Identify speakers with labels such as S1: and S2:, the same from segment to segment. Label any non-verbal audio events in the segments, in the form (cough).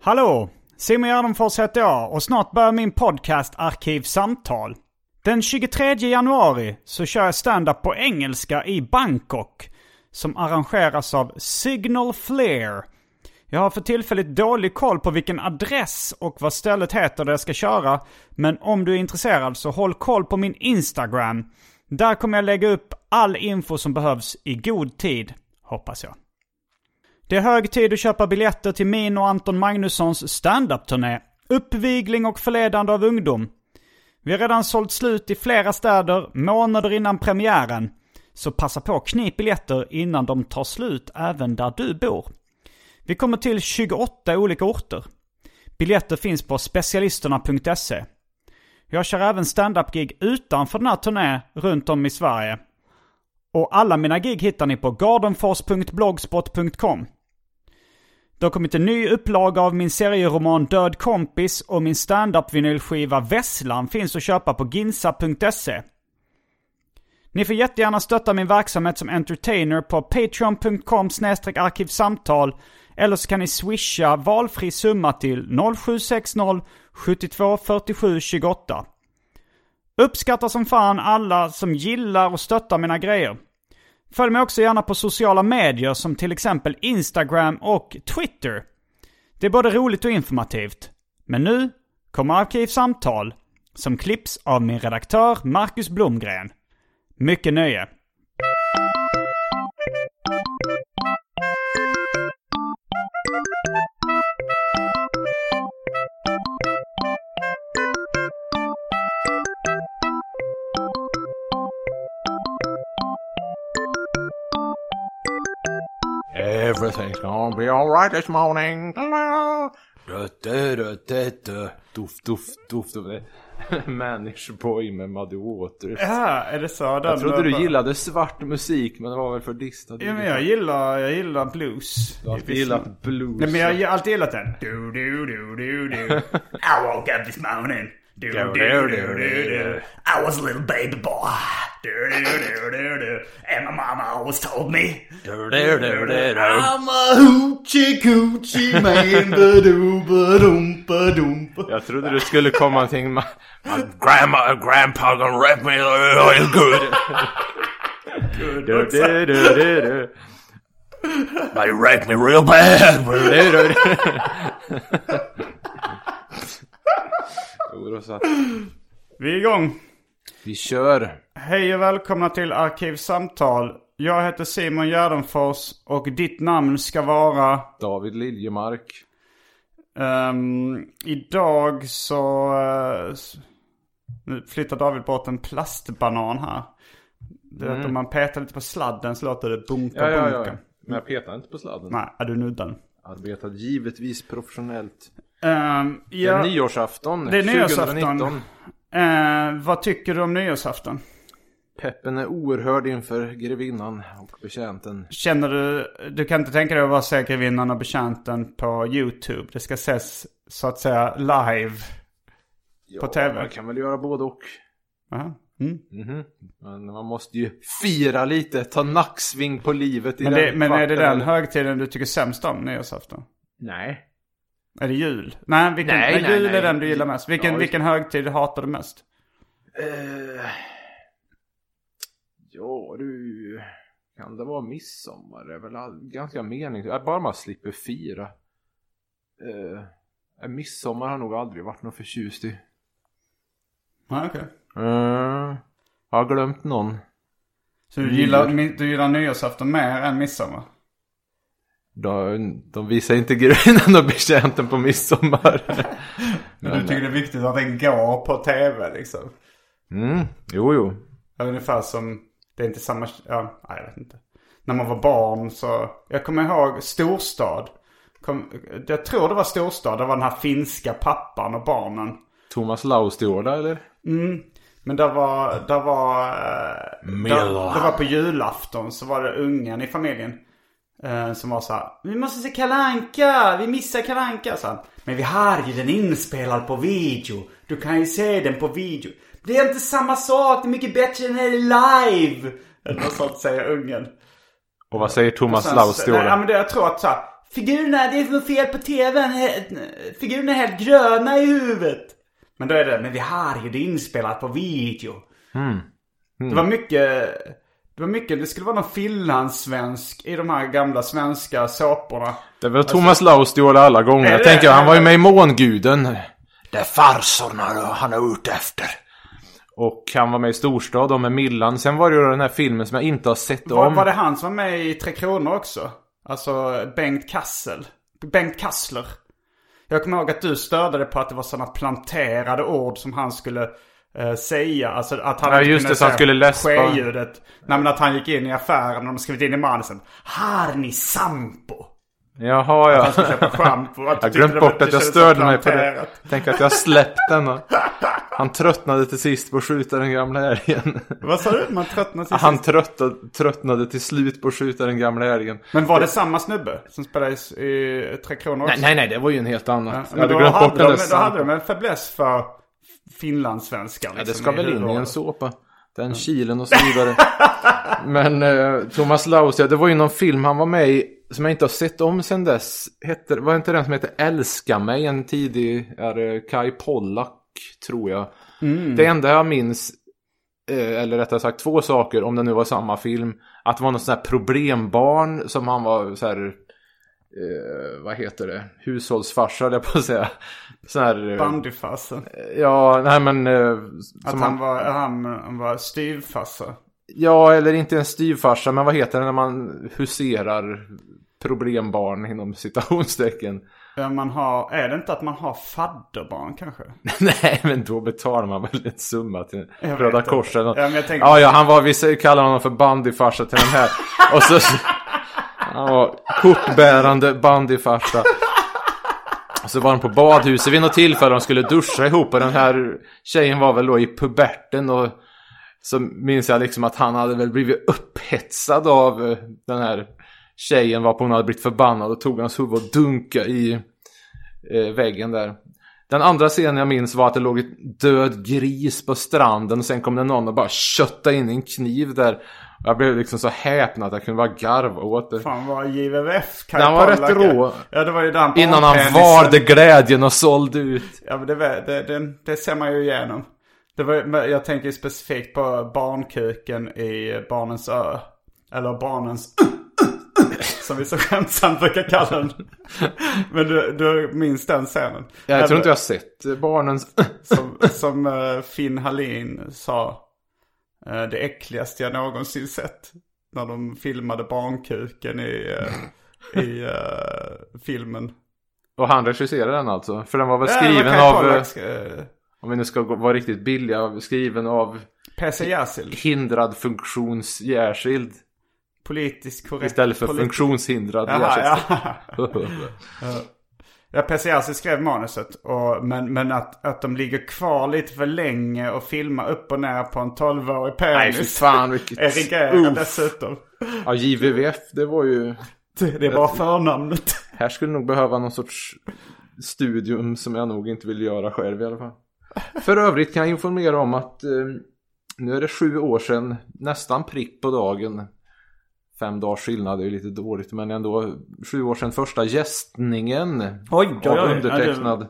S1: Hallå! Simon Gärdenfors heter jag och snart börjar min podcast Arkivsamtal. Den 23 januari så kör jag stand-up på engelska i Bangkok. Som arrangeras av Signal Flare. Jag har för tillfället dålig koll på vilken adress och vad stället heter där jag ska köra. Men om du är intresserad så håll koll på min Instagram. Där kommer jag lägga upp all info som behövs i god tid, hoppas jag. Det är hög tid att köpa biljetter till min och Anton Magnussons standup-turné. Uppvigling och förledande av ungdom. Vi har redan sålt slut i flera städer månader innan premiären. Så passa på att knip biljetter innan de tar slut även där du bor. Vi kommer till 28 olika orter. Biljetter finns på specialisterna.se. Jag kör även standup-gig utanför den här turnén runt om i Sverige. Och alla mina gig hittar ni på gardenfors.blogspot.com. Det har kommit en ny upplaga av min serieroman Död kompis och min standup-vinylskiva Vesslan finns att köpa på ginsa.se. Ni får jättegärna stötta min verksamhet som entertainer på patreon.com arkivsamtal eller så kan ni swisha valfri summa till 0760 72 47 28. Uppskattar som fan alla som gillar och stöttar mina grejer. Följ mig också gärna på sociala medier som till exempel Instagram och Twitter. Det är både roligt och informativt. Men nu kommer Arkivsamtal som klipps av min redaktör Marcus Blomgren. Mycket nöje.
S2: Everything's gonna be alright this morning. Duft. duft. Manish boy med Muddy Waters.
S1: Ja, är det så?
S2: Jag trodde du gillade svart musik men det var väl för distad.
S1: Ja, men jag gillar, jag gillar blues.
S2: Du har alltid gillat blues.
S1: Nej men jag har alltid gillat den. Du, du, du, du, du. (laughs) I woke up this morning. Du, du, du, du, du. I was a little baby boy. Du, du, du, du, du. And my mama always told me.
S2: Du, du, du, du, du.
S1: I'm a hoochie coochie man. Ba-doo, ba-dum, ba-dum.
S2: Jag trodde du skulle komma någonting med My grandma and grandpa gonna rap me real good.
S1: Good.
S2: Du, du, du, du. They raped me real bad. Du, du, du. Jo, då så.
S1: Vi är igång.
S2: Vi kör.
S1: Hej och välkomna till Arkivsamtal. Jag heter Simon Gärdenfors och ditt namn ska vara...
S2: David Liljemark.
S1: Ehm, idag så... s- nu flyttar David bort en plastbanan här. Du vet om man petar lite på sladden så låter det bunka
S2: Mm. Ja, ja,
S1: bunka.
S2: ja. Men jag petar inte på sladden.
S1: Nej, är du nuddar?
S2: Arbetar givetvis professionellt.
S1: Um,
S2: Det
S1: ja,
S2: är nyårsafton.
S1: det är nyårsafton.
S2: 2019.
S1: Eh, vad tycker du om nyårsafton?
S2: Peppen är oerhörd inför grevinnan och betjänten.
S1: Känner du, du kan inte tänka dig att vara säkervinnan och betjänten på YouTube? Det ska ses så att säga live.
S2: Ja,
S1: På TV.
S2: Man kan väl göra både och.
S1: Aha. Mm.
S2: Mhm. Men man måste ju fira lite, ta nacksving på livet i
S1: Men,
S2: den
S1: det, men är det den högtiden du tycker sämst om, nyårsafton?
S2: Nej.
S1: Är det jul? Nej, vilken,
S2: Nej,
S1: nej,
S2: nej,
S1: jul
S2: nej.
S1: är den du gillar mest. Vilken,
S2: Ja,
S1: vilken högtid hatar du mest?
S2: Eh, ja du, kan det vara midsommar? Det är väl ganska meningslöst. Bara man slipper fira. Uh, midsommar har nog aldrig varit något förtjust i.
S1: Ja, okej.
S2: Uh, jag har glömt någon.
S1: Så du gillar, du gillar nyårsafton mer än midsommar?
S2: De, de visar inte grejen och betjänten på midsommar. (laughs)
S1: Men du tycker det är viktigt att den går på tv liksom?
S2: Mm, jo jo.
S1: Ungefär som, det är inte samma, ja, nej, jag vet inte. När man var barn så, jag kommer ihåg storstad. Kom, jag tror det var storstad, det var den här finska pappan och barnen.
S2: Thomas Laustiola eller?
S1: Men det var, det var, eh, det var på julafton så var det ungen i familjen. Eh, som var så här, vi måste se Kalanka, vi missar Kalanka sa han. Men vi har ju den inspelad på video. Du kan ju se den på video. Det är inte samma sak, det är mycket bättre när det är live. Eller (laughs) något sånt säger ungen.
S2: Och vad säger Thomas
S1: Nej, ja, men det, jag tror att så här, figurerna, det är något fel på tvn. Figurerna är helt gröna i huvudet. Men då är det, men vi har ju det inspelat på video. Det var mycket, det var mycket, det skulle vara någon finlandssvensk i de här gamla svenska såporna.
S2: Det är väl Thomas Laustiola alla gånger. Jag tänker, han var ju med i Månguden. Det är farsorna han är ute efter. Och han var med i Storstad och med Millan. Sen var det ju den här filmen som jag inte har sett
S1: Var,
S2: om.
S1: var det han som var med i Tre Kronor också? Alltså Bengt Kassel. Bengt Kassler. Jag kommer ihåg att du störde dig på att det var sådana planterade ord som han skulle eh, säga. Alltså att han
S2: Ja, just
S1: kunde
S2: det, så han skulle läspa.
S1: Ske-ljudet. Nej men att han gick in i affären och de skrivit in i manusen. Har ni sampo?
S2: Jaha, ja.
S1: Han skulle köpa schampo.
S2: Jag har glömt bort att jag störde mig på det. Tänk att jag har släppt denna. (laughs) Han tröttnade till sist på att skjuta den gamla älgen.
S1: Vad sa du? Man tröttnar till
S2: Han
S1: sist.
S2: tröttade, tröttnade till slut på att skjuta den gamla älgen.
S1: Men var det samma snubbe som spelade i, i Tre Kronor också?
S2: Nej, nej, nej, det var ju en helt annat.
S1: Ja,
S2: jag
S1: men
S2: hade
S1: då
S2: glömt
S1: hade,
S2: bort den
S1: de,
S2: där
S1: då hade de en fäbless för finlandssvenskar.
S2: Ja, det
S1: liksom,
S2: ska väl in i en såpa. Den kilen och så vidare. (laughs) Men eh, Thomas Laus, ja, det var ju någon film han var med i som jag inte har sett om sen dess. Heter, var inte den som heter Älska mig? En tidigare Kai Pollak, tror jag. Det enda jag minns, eh, eller rättare sagt två saker, om det nu var samma film. Att det var något sånt här problembarn som han var så här... Eh, vad heter det? Hushållsfarsa, jag på att säga. Sån här... eh,
S1: Bandyfarsa.
S2: Ja, nej men... eh,
S1: Att han var, han, han var styvfarsa.
S2: Ja, eller inte en styvfarsa, men vad heter det när man huserar problembarn inom citationstecken?
S1: Man har, är det inte att man har fadderbarn kanske? (laughs)
S2: Nej, men då betalar man väl en summa till
S1: Jag
S2: Röda. Korset.
S1: Ja,
S2: ja, han var, vi kallar honom för bandyfarsa till den här. Och så... Han var kortbärande bandyfarsa. Och så var de på badhuset vid något tillfälle de skulle duscha ihop och den här tjejen var väl då i puberten och så minns jag liksom att han hade väl blivit upphetsad av eh, den här tjejen varpå hon hade blivit förbannad och tog hans huvud och dunka i eh, väggen där. Den andra scenen jag minns var att det låg ett död gris på stranden och sen kom det någon och bara köttade in en kniv där. Jag blev liksom så häpen att jag kunde bara garva åt det.
S1: Fan vad JVF Kai
S2: Den var rätt rå.
S1: Ja det var ju den
S2: Innan han varde glädjen och sålde ut.
S1: Ja men det, det, det, det ser man ju igenom. Det var, jag tänker specifikt på barnkuken i Barnens ö. Eller Barnens Som vi så skämtsamt brukar kalla den. Men du, du minns den scenen?
S2: Jag tror inte jag har sett barnens...
S1: Som, som eh, Finn Hallin sa. Eh, det äckligaste jag någonsin sett. När de filmade barnkuken i, eh, i eh, filmen.
S2: Och han regisserade den alltså. För den var väl
S1: Ja,
S2: skriven
S1: Kai
S2: av... eh, Om vi nu ska vara riktigt billiga, skriven av
S1: PC Jersild.
S2: hindrad funktionsjärskild.
S1: Politiskt korrekt.
S2: Istället för
S1: politi-
S2: funktionshindrad
S1: Jaha,
S2: Jersild.
S1: ja. (laughs) Ja, PC skrev manuset. Och, men men att, att de ligger kvar lite för länge och filmar upp och ner på en 12-årig
S2: Nej fy
S1: penis.
S2: fan vilket... (laughs)
S1: Erigerad
S2: Uff.
S1: dessutom.
S2: Ja JVVF det var ju...
S1: Det är bara förnamnet.
S2: Här skulle nog behöva någon sorts studium som jag nog inte vill göra själv i alla fall. För övrigt kan jag informera om att eh, Nu är det sju år sedan, nästan prick på dagen. Fem dagars skillnad är ju lite dåligt men ändå sju år sedan första gästningen.
S1: Oj, oj, oj.
S2: undertecknad.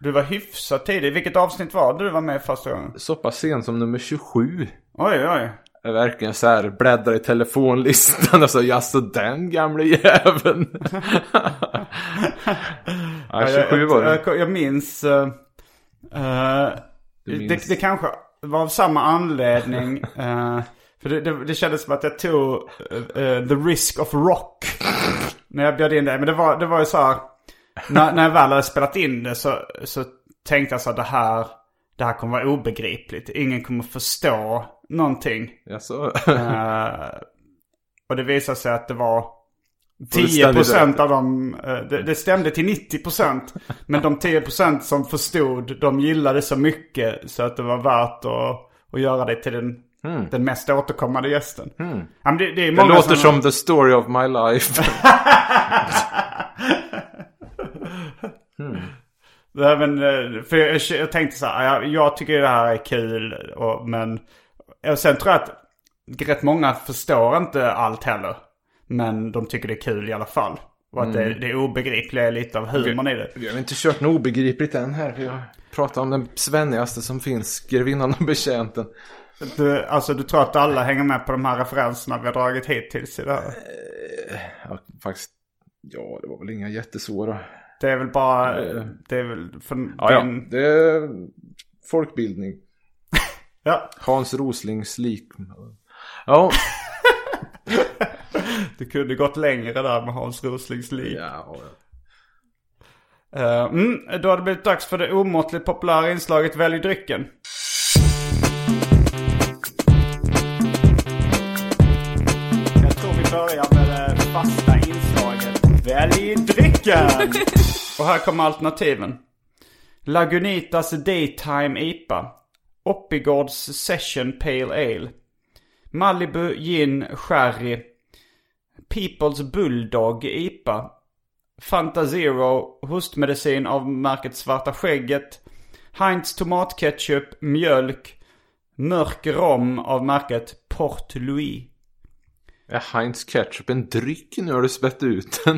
S1: Du var hyfsat tidig. Vilket avsnitt var det du var med första gången?
S2: Så pass sent som nummer 27.
S1: Oj, oj.
S2: Jag är verkligen så här bläddrar i telefonlistan och så jaså den gamle jäveln. (laughs) ja, 27 var det.
S1: Jag, jag minns...
S2: Du minns.
S1: Det, det kanske var av samma anledning. (laughs) eh, för det, det, det kändes som att jag tog eh, the risk of rock. när jag bjöd in dig. Men det var, det var ju så här. När, när jag väl hade spelat in det så, så tänkte jag så här, det här, det här kommer vara obegripligt. Ingen kommer förstå någonting.
S2: Jaså?
S1: Eh, och det visade sig att det var
S2: Fullständigt
S1: 10%
S2: rätt.
S1: av dem, det, det stämde till 90%. Men de 10% som förstod, de gillade så mycket så att det var värt att, att göra det till den, den mest återkommande gästen. Ja, men det, det, är
S2: Hmm. Det
S1: många
S2: låter som the story of my life. (laughs)
S1: Nej, men, eh, för jag, jag tänkte så här, jag, jag tycker det här är kul. Och, men och sen tror jag att rätt många förstår inte allt heller. Men de tycker det är kul i alla fall. Och att det, det obegripliga är lite av humorn i det.
S2: Vi har inte kört något obegripligt än här. Vi har pratat om den svennigaste som finns, grevinnan och betjänten.
S1: Du, alltså du tror att alla hänger med på de här referenserna vi har dragit hittills i det här?
S2: Ja, faktiskt, ja det var väl inga jättesvåra.
S1: Det är väl bara, det är väl för
S2: Ja, ja,
S1: din...
S2: det är folkbildning. (laughs)
S1: Ja,
S2: Hans Roslings lik. Ja, (laughs)
S1: du kunde gått längre där med Hans Roslings liv.
S2: ja,
S1: Eh, mm, då har det blivit dags för det omåttligt populära inslaget Välj drycken. Vi börjar med det fasta inslaget Välj drycken! (laughs) Och här kommer alternativen. Lagunitas Daytime IPA. Oppigårds Session Pale Ale. Malibu Gin Sherry. People's Bulldog IPA. Fanta Zero, hostmedicin av märket Svarta Skägget. Heinz tomatketchup, mjölk. Mörk rom av märket Port Louis.
S2: Är Heinz Ketchup en dryck nu har du spett ut den?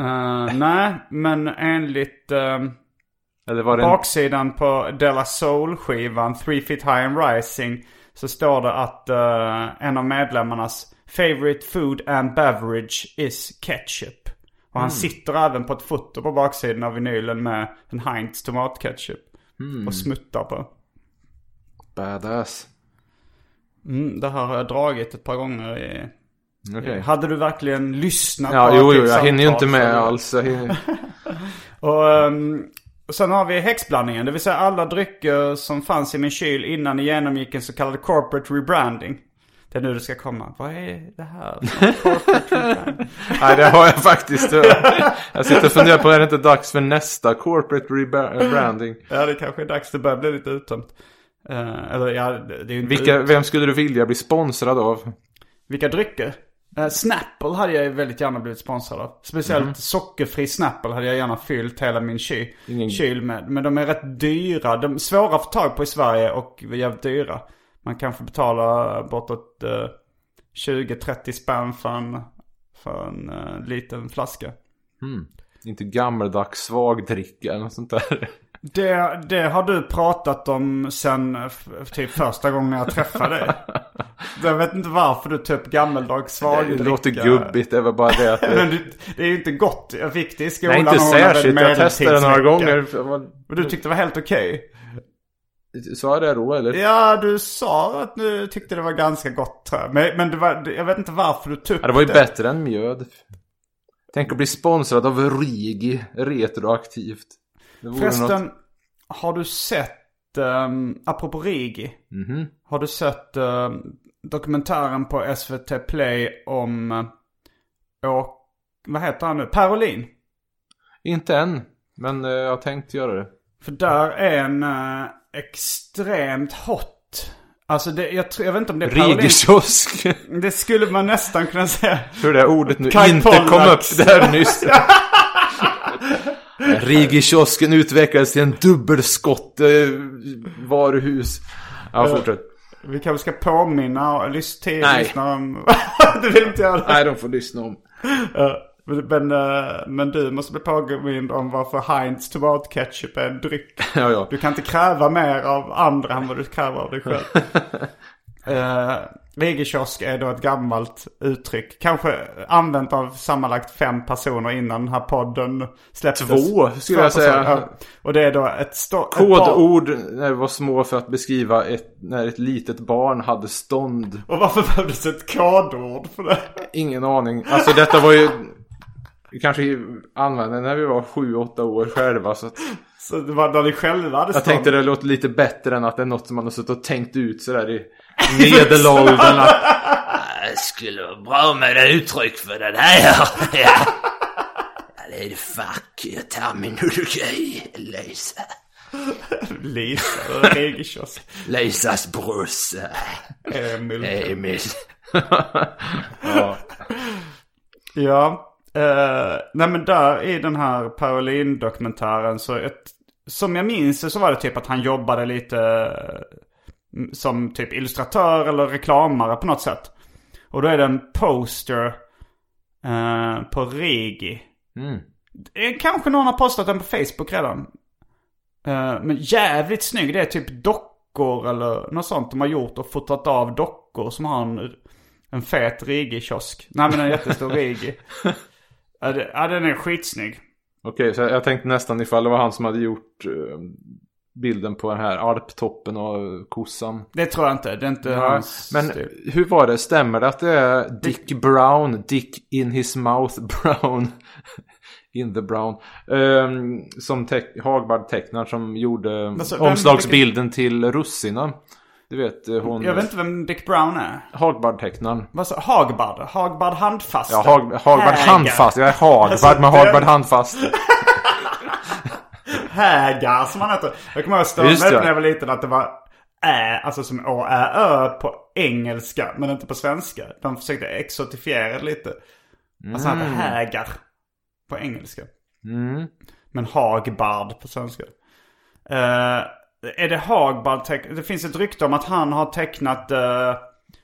S1: Eh, nej, men enligt
S2: Eller var det en...
S1: baksidan på Della Soul-skivan Three Feet High and Rising så står det att eh, en av medlemmarnas favorite food and beverage is ketchup. Och han sitter även på ett foto på baksidan av vinylen med en Heinz tomatketchup. Och smuttar på.
S2: Badass.
S1: Mm, det här har jag dragit ett par gånger i...
S2: Okej.
S1: Hade du verkligen lyssnat
S2: Ja,
S1: på
S2: jo, jo, jag hinner ju inte med
S1: så-
S2: alls. Jag hinner... (laughs)
S1: Och um, sen har vi häxblandningen. Det vill säga alla drycker som fanns i min kyl innan ni genomgick en så kallad corporate rebranding. Det är nu det ska komma. Vad är det här? (laughs)
S2: Nej, det har jag faktiskt. (laughs) Jag sitter och funderar på, är det inte dags för nästa corporate rebranding?
S1: Ja, det kanske är dags. Det börjar bli lite uttömt. Eh, eller ja, det är ju
S2: Vilka, vem skulle du vilja bli sponsrad av?
S1: Vilka drycker? Uh, Snapple hade jag väldigt gärna blivit sponsrad av. Speciellt sockerfri Snapple hade jag gärna fyllt hela min ky-
S2: Ingen-
S1: kyl med. Men de är rätt dyra. De är svåra att få tag på i Sverige och jävligt dyra. Man kanske betalar bortåt uh, 20-30 spänn för en, för en eh, liten flaska.
S2: Inte gammeldags svagdricka eller något sånt där.
S1: Det, det har du pratat om sen typ första gången jag träffade dig. (laughs) Jag vet inte varför du upp gammeldags
S2: Det
S1: svagdricka.
S2: låter gubbigt, det var bara det att (laughs)
S1: Men
S2: det...
S1: det, det är ju inte gott. Jag fick det i skolan.
S2: Nej, inte särskilt. Jag testade det några gånger.
S1: Och du tyckte det var helt okej?
S2: Sa jag det då eller?
S1: Ja, du sa att du tyckte det var ganska gott tror jag. Men, men det var, jag vet inte varför du upp
S2: Ja, det var ju bättre än mjöd. Tänk att bli sponsrad av Rigi retroaktivt.
S1: Förresten,
S2: något...
S1: har du sett, um, apropå Rigi.
S2: Mhm.
S1: Har du sett ehm, dokumentären på SVT Play om, uh, Å- vad heter han nu? Parolin.
S2: Inte än, men eh, jag tänkt göra det.
S1: För där är en eh, extremt hot. Alltså det, jag, tror, jag vet inte om det är.
S2: Rigekiosk. (laughs)
S1: Det skulle man nästan kunna säga.
S2: Hur det ordet nu
S1: Kai
S2: inte kom
S1: Pollaks.
S2: upp där nyss. (laughs) Rigikiosken utvecklades till en dubbelskott eh, varuhus. Ja, fortsätt.
S1: Vi kanske ska påminna till
S2: Nej.
S1: lyssnare om... (laughs) du vill inte göra det?
S2: Nej, de får lyssna om.
S1: Ja, men, men, eh, men du måste bli påmind om varför Heinz tomatketchup är en dryck. (laughs)
S2: Ja, ja.
S1: Du kan inte kräva mer av andra än vad du kräver av dig själv. (laughs) Vigekiosk är då ett gammalt uttryck. Kanske använt av sammanlagt fem personer innan den här podden släpptes.
S2: Två, skulle jag säga.
S1: ja. Och det är då ett ett
S2: Kodord när vi var små för att beskriva ett, när ett litet barn hade stånd.
S1: Och varför behövdes ett kodord för det?
S2: Ingen aning. Alltså detta var ju... Vi kanske använde när vi var sju, åtta år själva. Så att
S1: Så det var när ni själva hade
S2: jag
S1: stånd.
S2: tänkte det låter lite bättre än att det är något som man har suttit och tänkt ut sådär i medelåldern. att, (laughs)
S3: Det skulle vara bra med ett uttryck för det där. Ja. Det är fack terminologi, Lisa.
S1: Lisa, Vigekiosk,
S3: Lisas brorsa,
S1: Emil.
S3: Emil.
S2: ja.
S1: Ja. Eh, nej men där i den här Parolin-dokumentären så ett, som jag minns det så var det typ att han jobbade lite som typ illustratör eller reklamare på något sätt. Och då är det en poster eh, på Rigi.
S2: Mm.
S1: Eh, Kanske någon har postat den på Facebook redan. Eh, men jävligt snygg. Det är typ dockor eller något sånt de har gjort och fotat av dockor som har en, en fet Rigi-kiosk. Nej men en jättestor (laughs) Rigi. Ja, den är skitsnygg.
S2: Okej, så jag tänkte nästan ifall det var han som hade gjort eh, bilden på den här alptoppen och kossan.
S1: Det tror jag inte. Det är inte
S2: Ja,
S1: hans
S2: men
S1: stil.
S2: hur var det? Stämmer det att det är Dick Brown, Dick in his mouth (laughs) Brown, in the brown, ehm, som te- Hagbard tecknar som gjorde
S1: Alltså, vem-
S2: omslagsbilden till Russina. Du vet eh, hon,
S1: Jag vet inte vem Dick Brown är.
S2: Hagbard tecknaren.
S1: Vad sa Hagbard? Hagbard handfast?
S2: Ja, Hag, Hagbard handfast. Jag är Hagbard
S1: Alltså,
S2: med Hagbard handfast.
S1: Hägar som han heter. Jag kommer ihåg jag
S2: det.
S1: när jag var liten att det var ä, alltså som å, ä, ö på engelska men inte på svenska. De försökte exotifiera det lite. Alltså han heter hägar på engelska.
S2: Mm.
S1: Men Hagbard på svenska. Eh, är det Hagbard Det finns ett rykte om att han har tecknat uh,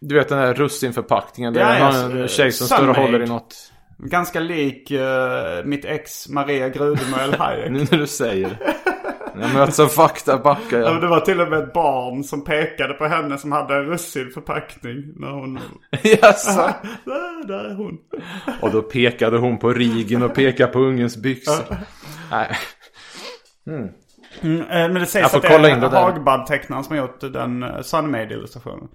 S2: Du vet den där russinförpackningen. Det
S1: Ja, ja,
S2: någon
S1: eh,
S2: tjej som står och håller i något.
S1: Ganska lik eh, mitt ex Maria Grudemo Hayek. (laughs)
S2: Nu när du säger det. Jag möts av faktabacka.
S1: Ja, men
S2: Ja.
S1: det var till och med ett barn som pekade på henne som hade en russinförpackning när hon... (laughs)
S2: Jaså?
S1: där, där är hon.
S2: Och då pekade hon på rigen och pekade på ungens byxor. Nej.
S1: Mm, eh, men det
S2: Jag
S1: sägs att det är. Hagbard-tecknaren som har gjort den uh, Sunmade-illustrationen.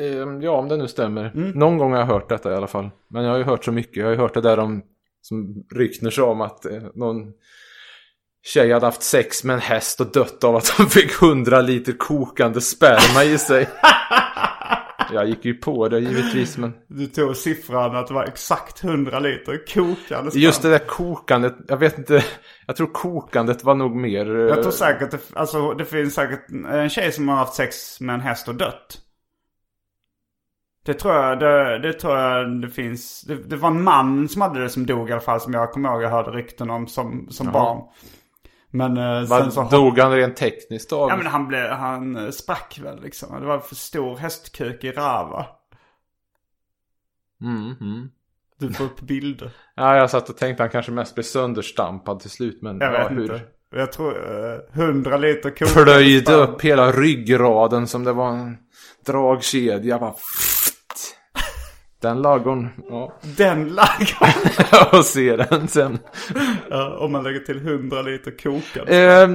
S2: Ehm, Ja, om det nu stämmer.
S1: Mm.
S2: Någon gång har jag hört detta i alla fall. Men jag har ju hört så mycket. Jag har ju hört det där om, som rykten sig om att eh, någon tjej hade haft sex med en häst och dött av att (laughs) hon fick hundra liter kokande sperma i sig. (laughs) Jag gick ju på det givetvis, men
S1: Du tog siffran att det var exakt 100 liter kokande sperma.
S2: just det där kokandet, jag vet inte. Jag tror kokandet var nog mer... eh,
S1: Jag tror säkert, det, alltså det finns säkert en tjej som har haft sex med en häst och dött. Det tror jag, det, det tror jag det finns. Det, det var en man som hade det som dog i alla fall som jag kommer ihåg jag hörde rykten om som, som barn. Men eh, sen så...
S2: Dog han rent tekniskt av?
S1: Ja men han blev, han eh, sprack väl liksom. Det var för stor hästkuk i rava.
S2: Mm, mm.
S1: Du får upp bilder. (laughs)
S2: Ja, jag satt och tänkte han kanske mest blev sönderstampad till slut. Men
S1: Jag
S2: ja,
S1: vet
S2: hur?
S1: inte. Jag tror eh, 100 liter kokande
S2: Plöjde upp hela ryggraden som det var en dragkedja. Bara... Den lagorn, ja.
S1: Den lagom.
S2: och (laughs) se den sen.
S1: Ja, om man lägger till 100 liter kokande.
S2: Eh,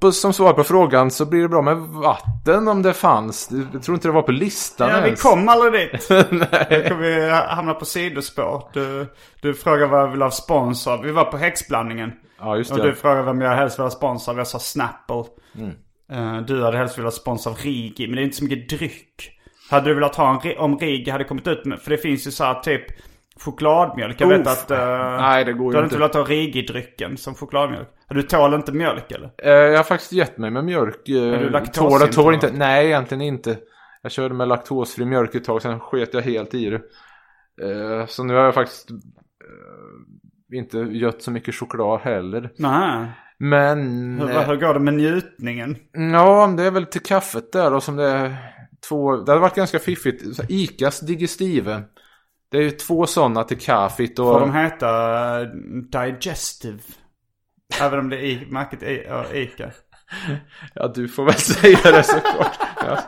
S2: på, som svar på frågan så blir det bra med vatten om det fanns. Jag tror inte det var på listan
S1: Ja, vi
S2: ens.
S1: kom aldrig dit. (laughs)
S2: Nej.
S1: Kommer vi hamna på sidospår. Du, du frågar vad jag vill ha sponsor. Vi var på häxblandningen.
S2: Ja, just
S1: Och
S2: det.
S1: du frågar vem jag helst vill ha sponsor av. Jag sa Snapple.
S2: Mm.
S1: Eh, du hade helst velat ha sponsor av Rigi. Men det är inte så mycket dryck. Hade du velat ha en, om Rigi hade kommit ut med, för det finns ju så här typ chokladmjölk. Jag vet
S2: Uff.
S1: att... eh,
S2: Nej, det går
S1: Du hade
S2: inte.
S1: velat ha Rigi-drycken som chokladmjölk. Du tål inte mjölk eller?
S2: Eh, jag har faktiskt gett mig med mjölk.
S1: Är du
S2: tål,
S1: laktosintolerant?
S2: tål inte. Nej, egentligen inte. Jag körde med laktosfri mjölk ett tag, sen sket jag helt i det. Eh, så nu har jag faktiskt inte gött så mycket choklad heller.
S1: Nej.
S2: Men...
S1: Hur, hur går det med njutningen?
S2: Ja, det är väl till kaffet där då som det är två, det hade varit ganska fiffigt. Så Icas Digestive. Det är ju två sådana till kaffet och...
S1: Får de heta eh, Digestive? Även om det är märket Ica. (laughs)
S2: Ja, du får väl säga det såklart. Ja.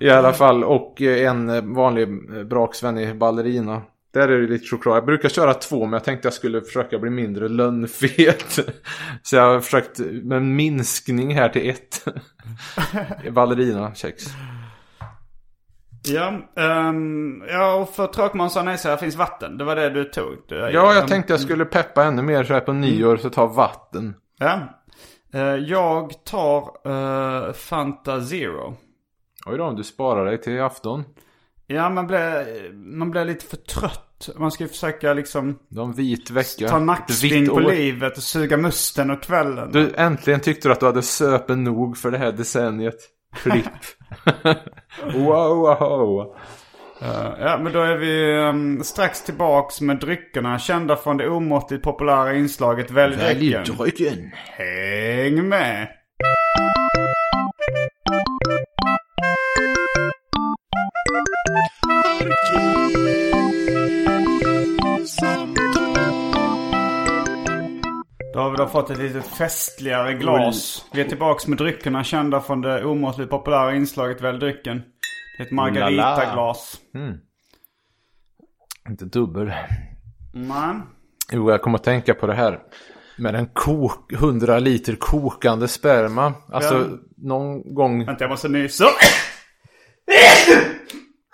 S2: I alla fall, och eh, en vanlig eh, braksvänlig ballerina. Där är det lite choklad. Jag brukar köra två, men jag tänkte jag skulle försöka bli mindre lönnfet. (laughs) Så jag har försökt med en minskning här till ett. (laughs) ballerina kex.
S1: Ja, um, ja och för tråkmånsar nej, här finns vatten. Det var det du tog. Du,
S2: Ja, jag tänkte jag skulle peppa ännu mer så här på nyår, så ta vatten.
S1: Ja. Eh, jag tar eh, Fanta Zero.
S2: Oj då, du sparar dig till afton.
S1: Ja, man blir, man blir lite för trött. Man ska ju försöka liksom
S2: en vit vecka.
S1: ta
S2: vitt
S1: på livet och suga musten och kvällen.
S2: Du, äntligen tyckte du att du hade söpen nog för det här decenniet. Klipp. wow, wow.
S1: Eh, ja, men då är vi ehm, strax tillbaks med dryckerna kända från det omåttligt populära inslaget Välj drycken.
S3: Drycken.
S1: Häng med! Då har vi då fått ett lite festligare glas. Vi är tillbaks med dryckerna kända från det omåttligt populära inslaget Välj drycken. Det är ett margaritaglas.
S2: Inte dubbel.
S1: Nej.
S2: Jo, jag kommer att tänka på det här. Med en kok, 100 liter kokande sperma. Alltså,
S1: Ja.
S2: någon gång
S1: Vänta, jag måste nysa.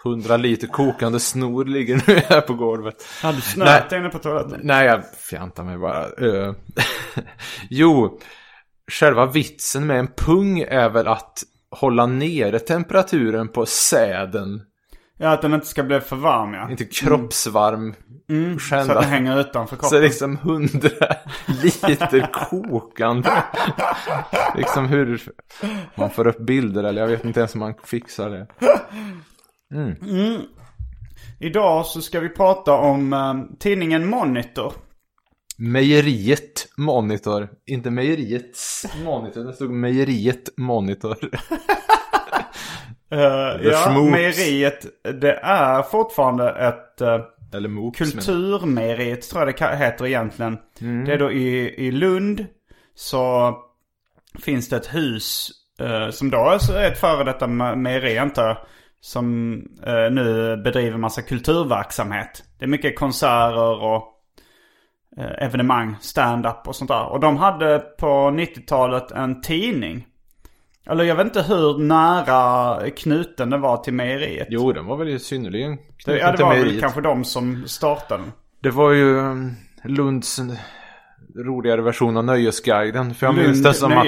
S2: 100 liter kokande snor ligger nu här på golvet.
S1: Har du snöat inne på toaletten?
S2: Nej, jag fjantar mig bara. (laughs) Jo, själva vitsen med en pung är väl att hålla nere temperaturen på säden.
S1: Ja, att den inte ska bli för varm ja.
S2: Inte kroppsvarm.
S1: Så att den hänger utanför
S2: Så
S1: kroppen.
S2: liksom 100 (laughs) liter kokande. liksom hur man får upp bilder eller jag vet inte ens om man fixar det.
S1: Idag så ska vi prata om eh, tidningen Monitor.
S2: Mejeriet Monitor. Inte mejeriets Monitor. Det stod mejeriet Monitor. (laughs)
S1: Uh, ja,
S2: Schmoots.
S1: mejeriet. Det är fortfarande ett uh,
S2: Eller Moops.
S1: kulturmejeriet tror jag det heter egentligen.
S2: Mm.
S1: Det är då i, i Lund så finns det ett hus eh, som då är ett före detta me- mejeri antar jag. Som eh, nu bedriver massa kulturverksamhet. Det är mycket konserter och eh, evenemang, stand-up och sånt där. Och de hade på 90-talet en tidning. Eller jag vet inte hur nära knuten den var till mejeriet.
S2: Jo, den var väl synnerligen knuten
S1: ja, det
S2: till
S1: var väl kanske de som startade den.
S2: Det var ju um, Lunds roligare version av Nöjesguiden. För jag minns det
S1: Lund
S2: som att...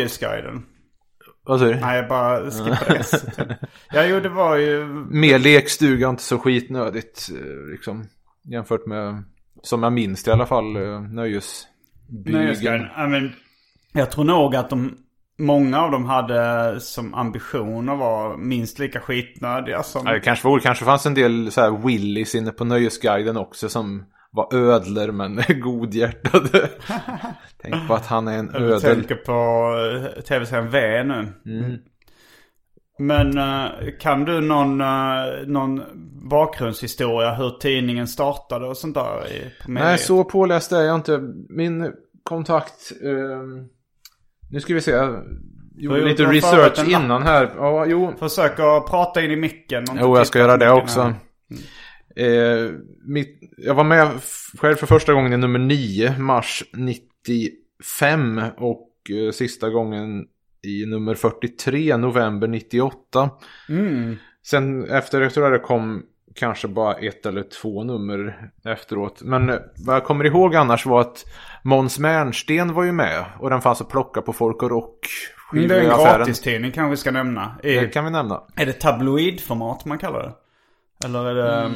S2: Vad säger du?
S1: Nej, jag bara skippade S. (laughs) Ja, jo, det var ju...
S2: Mer lekstuga, inte så skitnödigt. eh, Liksom, jämfört med, som jag minns det i alla fall, eh, Nöjesbygeln.
S1: Ja, men jag tror nog att de... Många av dem hade som ambition att vara minst lika skitnödiga som...
S2: Ja, det kanske var kanske fanns en del så här Willys inne på Nöjesguiden också som var ödlor men (laughs) godhjärtade. (laughs) Tänk på att han är en
S1: Jag
S2: ödel.
S1: tänker på eh, tv-serien V nu.
S2: Mm.
S1: Men eh, kan du någon, eh, någon bakgrundshistoria hur tidningen startade och sånt där? På
S2: Nej, så påläst är jag inte. Min kontakt... ehm, nu ska vi se. Jag gjorde lite research innan här. Ja, jo.
S1: Försök att prata in i micken.
S2: Jo, jag ska göra det också.
S1: här.
S2: Eh, mitt, jag var med själv för första gången i nummer 9, mars 95. Och eh, sista gången i nummer 43, november 98.
S1: Mm.
S2: Sen efter det tror jag det kom kanske bara ett eller två nummer efteråt. Men eh, vad jag kommer ihåg annars var att Måns Mernsten var ju med. Och den fanns att plocka på Folk och Rock.
S1: Det är en gratistidning kanske vi ska nämna. I,
S2: Det kan vi nämna.
S1: Är det tabloidformat man kallar det? Eller är det...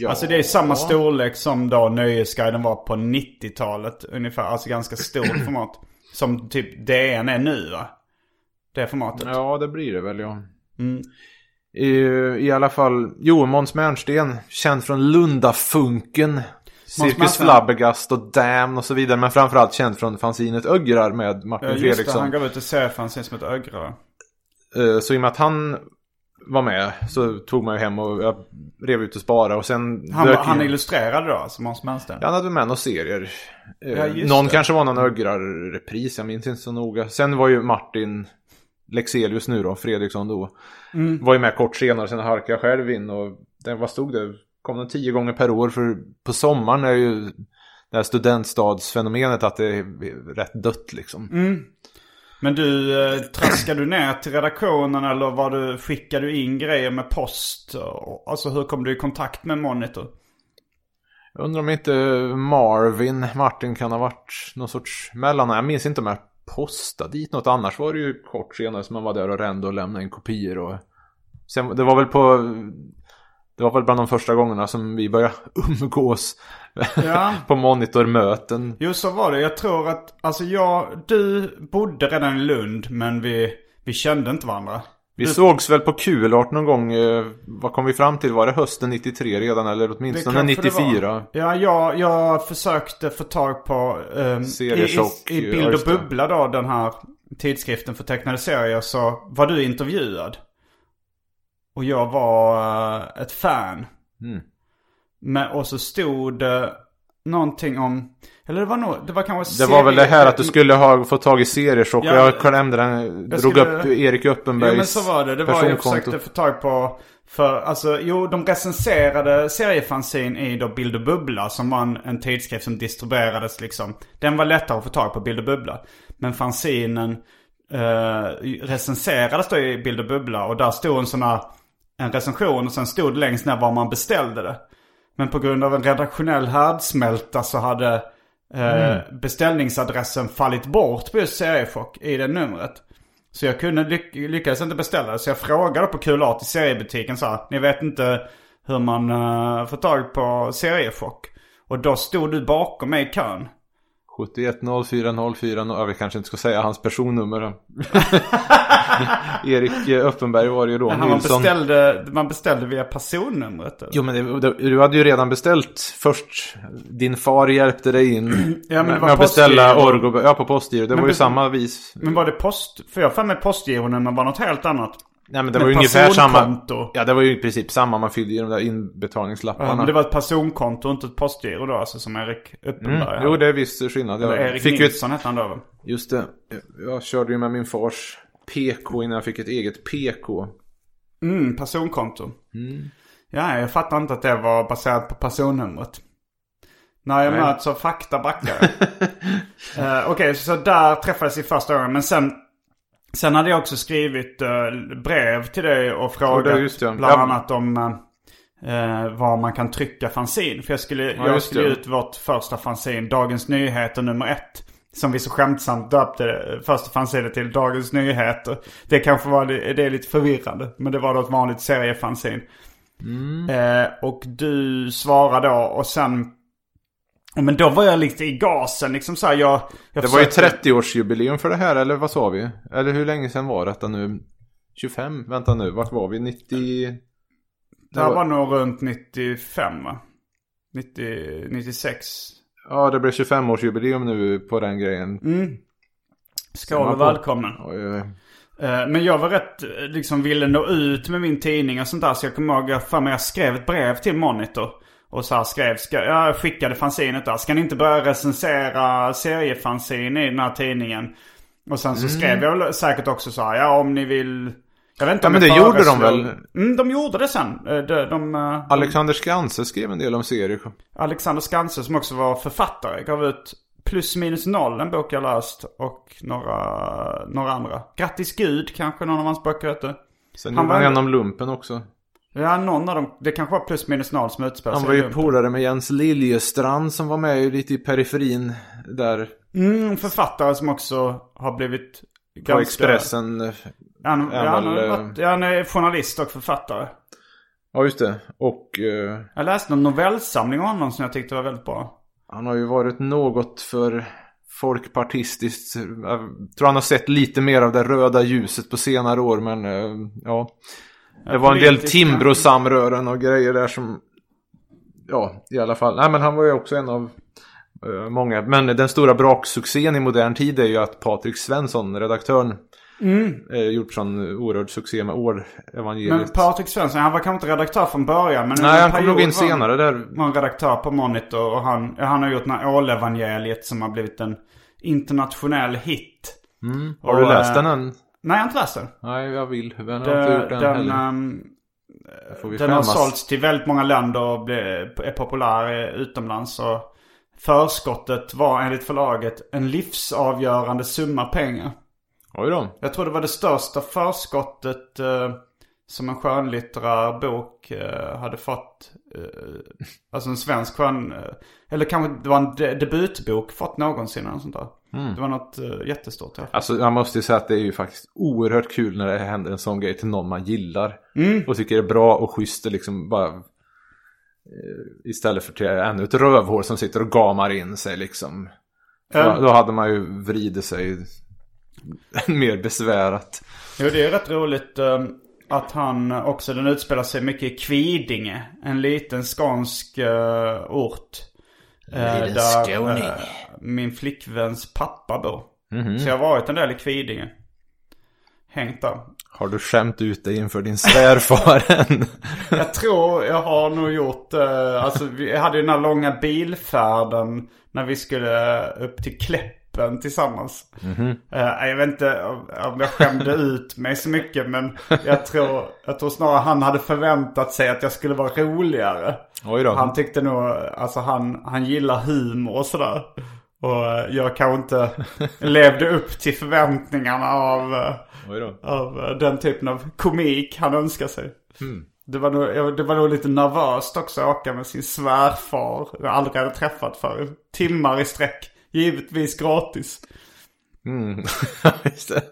S2: Ja.
S1: Alltså det är samma storlek som då Nöjesguiden var på 90-talet ungefär. Alltså ganska stort (clears throat) format. Som typ DN är nu va? Det formatet.
S2: Ja, det blir det väl ja.
S1: Mm.
S2: I, I alla fall, jo, Måns Mernsten, känd från Lundafunken. Cirkus. Flabbergast och Damn och så vidare. Men framförallt känd från fanzinet Ögrar med Martin
S1: Ja, just det,
S2: Fredriksson.
S1: han gav ut ett seriefanzine som heter Ögra.
S2: Eh, Så i och med att han var med. Så tog man ju hem och jag rev ut och sparade och sen
S1: Han,
S2: dök
S1: han
S2: in-
S1: illustrerade då, alltså Måns Mellsten?
S2: Ja, Han hade med några serier. Eh,
S1: Ja, just
S2: någon
S1: det.
S2: kanske var någon Ögrar-repris, jag minns inte så noga. Sen var ju Martin Lexelius nu då, Fredriksson då.
S1: Mm.
S2: Var ju med kort senare, sen harkade jag själv in och den, vad stod det? Kom den tio gånger per år för på sommaren är ju det här studentstadsfenomenet att det är rätt dött liksom.
S1: Mm. Men du, eh, traskade du ner till redaktionen eller var du, skickade du in grejer med post? Och- Alltså hur kom du i kontakt med Monitor?
S2: Jag undrar om inte Marvin, Martin kan ha varit någon sorts mellan. Jag minns inte om jag postade dit något. Annars var det ju kort senare som man var där och rände och lämnade in kopior. Och... Sen, det var väl på... Det var väl bland de första gångerna som vi började (laughs) umgås.
S1: Ja. (laughs)
S2: på monitormöten.
S1: Jo, så var det. Jag tror att, alltså jag, du bodde redan i Lund men vi, vi kände inte varandra.
S2: Vi sågs väl på Kulart någon gång. Eh, vad kom vi fram till? Var det hösten 93 redan? Eller åtminstone
S1: kanske det
S2: 94?
S1: var. Ja, jag, jag försökte få tag på... Um, i, i, I Bild och. Bubbla då, den här tidskriften för tecknade serier, så var du intervjuad. Och jag var eh, ett fan.
S2: Mm.
S1: Men, och så stod det någonting om... Eller det var nog, det var kanske
S2: Det var väl det här att du skulle ha fått tag i seriechock.
S1: Ja,
S2: jag klämde den, drog
S1: skulle-
S2: upp Erik Uppenbergs
S1: Ja men så var det. Det var jag försökte få tag på. För alltså, jo de recenserade seriefanzin i då Bild och Bubbla som var en, en tidskrift som distribuerades liksom. Den var lättare att få tag på Bild och Bubbla. Men fanzinen eh, recenserades då i Bild och Bubbla och där stod en sån här, en recension och sen stod det längst ner var man beställde det. Men på grund av en redaktionell härdsmälta så hade eh, beställningsadressen fallit bort på just Seriechock i det numret. Så jag kunde ly- lyckades inte beställa det. Så jag frågade på Kulart i seriebutiken så här, Ni vet inte hur man uh, får tag på seriechock. Och då stod du bakom mig i kön.
S2: 71 04 04 ja, vi kanske inte ska säga hans personnummer. (laughs) Erik eh, Uppenberg var det ju då.
S1: Men man beställde, man beställde via personnumret. eller?
S2: Jo men det, du hade ju redan beställt först. Din far hjälpte dig in. (clears throat)
S1: Ja, men
S2: med, att beställa
S1: postgiro.
S2: Orgo. Ja på postgiro. Det
S1: Men
S2: var ju samma vis.
S1: Men var det post? För jag har för mig postgironummer var något helt annat.
S2: Nej men det var ju ungefär samma. Ja det var ju i princip samma. Man fyllde i de där
S1: Ja,
S2: inbetalningslapparna.
S1: men det var ett personkonto och inte ett postgiro då, alltså som Erik Uppenberg
S2: mm. Jo det är visst skillnad. Jag
S1: Erik
S2: fick ju
S1: Nilsson hette han då
S2: just det. Jag körde ju med min fars PK innan jag fick ett eget PK.
S1: Mm, personkonto.
S2: Mm.
S1: Ja, jag fattar inte att det var baserat på personnumret. När jag
S2: Nej.
S1: möts av fakta backar uh, (laughs) Okej, så där träffades vi första gången. Men sen, sen hade jag också skrivit eh, brev till dig och frågat
S2: Ja, det
S1: bland
S2: Ja.
S1: annat om uh, var man kan trycka fanzin. För jag skulle, jag
S2: just
S1: skulle
S2: det.
S1: ut vårt första fanzin, Dagens Nyheter nummer ett. Som vi så skämtsamt döpte det första fanzinet till Dagens Nyheter. Det kanske var det, är lite förvirrande. Men det var då ett vanligt seriefanzin. Eh, och du svarade då och sen... Men då var jag lite i gasen liksom så här, jag, jag
S2: Det var ju
S1: försökte-
S2: 30-årsjubileum för det här, eller vad sa vi? Eller hur länge sedan var detta nu? 25? Vänta nu, vart var vi? 90...
S1: Det här var nog runt 95 va? 90, 96.
S2: Ja, det blev 25-årsjubileum nu på den grejen.
S1: Mm. Skål och
S2: på.
S1: välkomna.
S2: Oj, oj, oj.
S1: Eh, Men jag var rätt, eh, liksom ville nå ut med min tidning och sånt där. Så jag kommer ihåg, för mig jag skrev ett brev till Monitor. Och så här skrev, ska, jag skickade fanzinet där. Ska ni inte börja recensera seriefanzin i den här tidningen? Och sen så
S2: Mm.
S1: skrev jag säkert också så här, ja om ni vill... Jag vet inte
S2: Ja,
S1: om
S2: men det gjorde de väl?
S1: Mm, de gjorde det sen. Eh, De, de, eh,
S2: Alexander Skanse skrev en del om serier.
S1: Alexander Skanse som också var författare gav ut Plus minus noll, en bok jag läst. Och några, några andra. Grattis Gud kanske någon av hans böcker hette.
S2: Sen
S1: Han
S2: gjorde han
S1: var-
S2: en om lumpen också.
S1: Ja, någon av dem. Det kanske var plus minus noll som utspelar
S2: Han var ju polare med Jens Liljestrand som var med ju lite i periferin där
S1: Mm, författare som också har blivit
S2: på Expressen.
S1: Han,
S2: är
S1: ja, han,
S2: väl, eh,
S1: varit- ja, han är journalist och författare.
S2: Ja, just det. Och eh,
S1: Jag läste någon novellsamling av honom som jag tyckte var väldigt bra.
S2: han har ju varit något för folkpartistiskt. Jag tror han har sett lite mer av det röda ljuset på senare år, men eh, ja. Det var en del Timbro-samrören och grejer där som... Ja, i alla fall. Nej, men han var ju också en av eh, många. Men den stora braksuccén i modern tid är ju att Patrik Svensson, redaktören, Eh, gjort sån oerhörd succé med År-evangeliet.
S1: Men Patrik Svensson, han var kanske inte redaktör från början. Men
S2: Nej, han kom nog in
S1: var han-
S2: senare där.
S1: var en redaktör på Monitor och han, han har gjort den här Ålevangeliet som har blivit en internationell hit.
S2: Har du
S1: Och,
S2: läst
S1: eh,
S2: den än?
S1: Nej, jag har inte läst den.
S2: Nej, jag vill. Men jag har inte gjort den,
S1: den,
S2: heller. vi
S1: den har
S2: skämmas?
S1: sålts till väldigt många länder och är populär utomlands. Och förskottet var enligt förlaget en livsavgörande summa pengar.
S2: Oj då.
S1: Jag tror det var det största förskottet eh, som en skönlitterär bok eh, hade fått. Eh, alltså en svensk skön... Eh, eller kanske det var en de- debutbok fått någonsin eller sånt där. Det var något eh, jättestort.
S2: Alltså jag måste ju säga att det är ju faktiskt oerhört kul när det händer en sån grej till någon man gillar.
S1: Mm.
S2: Och tycker är bra och schysst och liksom bara... eh, Istället för till ännu ett rövhål som sitter och gamar in sig liksom.
S1: Ja.
S2: Då hade man ju vridit sig (laughs) mer besvärat.
S1: Jo, det är rätt roligt eh, att han också, den utspelar sig mycket i Kvidinge. En liten skånsk eh, ort. Eh,
S3: Liten
S1: där
S3: skåning.
S1: eh, min flickväns pappa bor. Så jag har varit en del i Kvidinge. Hängt där.
S2: Har du skämt ut dig inför din svärfar? (laughs)
S1: Jag tror jag har nog gjort, eh, alltså vi hade ju den här långa bilfärden när vi skulle upp till Kläppen tillsammans. Eh, jag vet inte om jag skämde ut mig så mycket men jag tror, jag tror snarare han hade förväntat sig att jag skulle vara roligare. Han tyckte nog, alltså han, han gillar humor och sådär. Och eh, jag kanske inte (laughs) levde upp till förväntningarna av, eh, av den typen av komik han önskar sig. Det, var nog, det var nog lite nervöst också att åka med sin svärfar. Jag aldrig hade träffat för Timmar i sträck. Givetvis gratis.
S2: Mm. (laughs) Just det.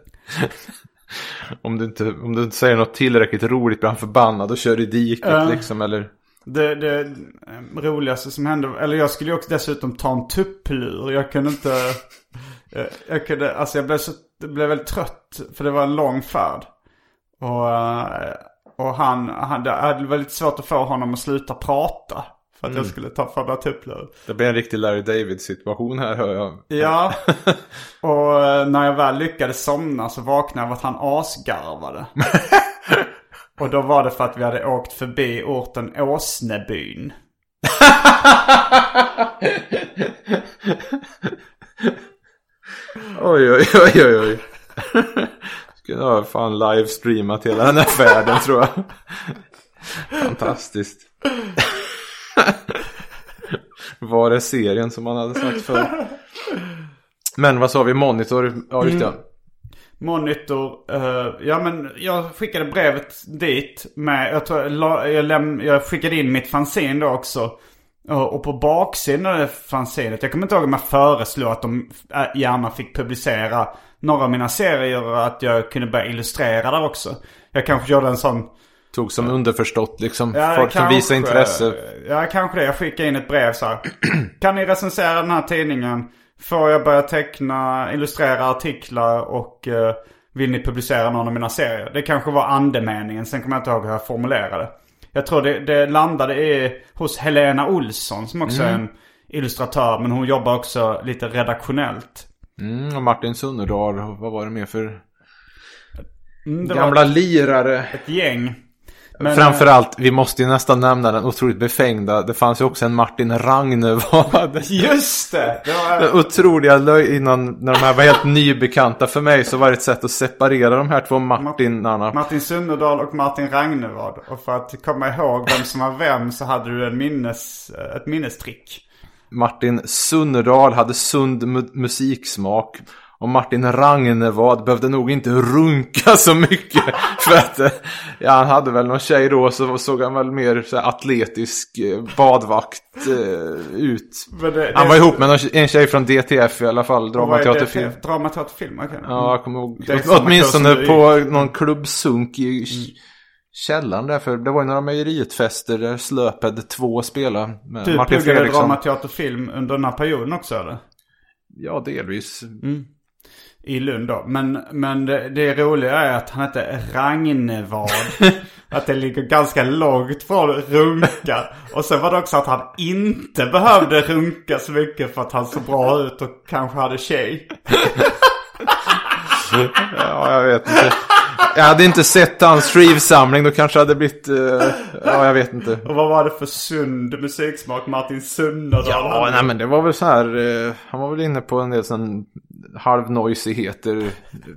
S2: Om du, inte, om du inte säger något tillräckligt roligt blir han förbannad och kör i diket
S1: Ja.
S2: liksom eller...
S1: Det, det eh, roligaste som hände, eller jag skulle ju också dessutom ta en tupplur. Jag kunde inte, (laughs) eh, jag kunde, alltså jag blev så, blev väldigt trött. För det var en lång färd. Och, eh, och han, han, det hade väldigt svårt att få honom att sluta prata. För att jag skulle ta förra tupplur.
S2: Det blir en riktig Larry David situation här hör jag.
S1: Ja, (laughs) och eh, när jag väl lyckades somna så vaknade jag av att han asgarvade. (laughs) och då var det för att vi hade åkt förbi orten Åsnebyn. (laughs)
S2: Oj oj oj oj oj. Skulle ha fan livestreamat hela den här färden tror jag. Fantastiskt. (laughs) Var är serien som man hade sagt för. Men vad sa vi? Monitor? Ja just det. Mm.
S1: Monitor, Uh, ja men jag skickade brevet dit med, jag tror jag, jag, läm, jag skickade in mitt fanzine då också. Och och på baksidan av det fanzinet, jag kommer inte ihåg om jag föreslog att de eh, gärna fick publicera några av mina serier och att jag kunde börja illustrera där också. Jag kanske gjorde en sån
S2: Tog som underförstått liksom.
S1: Ja,
S2: Folk som
S1: kanske-
S2: visar intresse.
S1: Ja, kanske det. Jag skickade in ett brev så här. (clears throat) Kan ni recensera den här tidningen? Får jag börja teckna, illustrera artiklar och eh, vill ni publicera någon av mina serier? Det kanske var andemeningen. Sen kommer jag inte ihåg hur jag formulerade. Jag tror det, det landade i, hos Helena Olsson som också är en illustratör. Men hon jobbar också lite redaktionellt.
S2: Mm, och Martin Sunnerdal. Vad var det mer för
S1: Mm,
S2: gamla
S1: var
S2: lirare?
S1: ett gäng. Men,
S2: Framförallt, vi måste ju nästan nämna den otroligt befängda. Det fanns ju också en Martin Ragnevad. (laughs)
S1: Just det! det var,
S2: Den otroliga löj innan, när de här var helt nybekanta för mig så var det ett sätt att separera de här två Martinarna.
S1: Martin Sunnerdal och Martin Ragnevad. Och för att komma ihåg vem som var vem så hade du en minnes, ett minnestrick.
S2: Martin Sunnerdal hade sund mu- musiksmak. Och Martin Ragnevad behövde nog inte runka så mycket. (laughs) För att, ja han hade väl någon tjej då så såg han väl mer så här, atletisk eh, badvakt eh, ut.
S1: Men det-
S2: Han
S1: det-
S2: var ihop med någon, en tjej från DTF i alla fall,
S1: det?
S2: Dramateaterfilm.
S1: Dramateaterfilm, okej.
S2: Ja, jag kommer ihåg.
S1: Det
S2: Åtminstone på någon klubbsunk i mm. källaren där. För det var ju några mejerietfester där Slöped 2 spelade med
S1: Du
S2: Martin
S1: pluggade
S2: Fredriksson.
S1: dramateaterfilm under den här perioden också eller?
S2: Ja, delvis.
S1: I Lund då. Men, men det, det roliga är att han hette Ragnevad. (laughs) att det ligger ganska långt från runka. Och sen var det också att han inte behövde runka så mycket för att han såg bra ut och kanske hade tjej. (laughs)
S2: Ja, jag vet inte. Jag hade inte sett hans skivsamling, då kanske hade blivit... eh, ja, jag vet inte.
S1: Och vad var det för sund musiksmak Martin Sunderdahl
S2: Ja, nej men det var väl så här. Eh, han var väl inne på en del sån halvnoisigheter.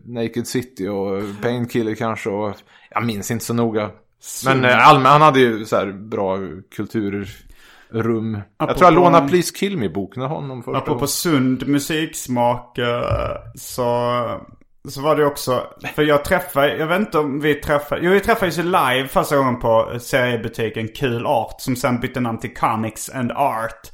S2: Naked City och Painkiller kanske. Och jag minns inte så noga. Men eh, allmänt, han hade ju så här bra kulturrum. Jag tror jag
S1: Apropå-
S2: lånade Please Kill Me-boken av honom första
S1: Apropå
S2: gången.
S1: sund musiksmak eh, så, så var det också, för jag träffade, jag vet inte om vi träffade, jo vi träffades ju live första gången på seriebutiken Kul Art som sen bytte namn till Comics and Art.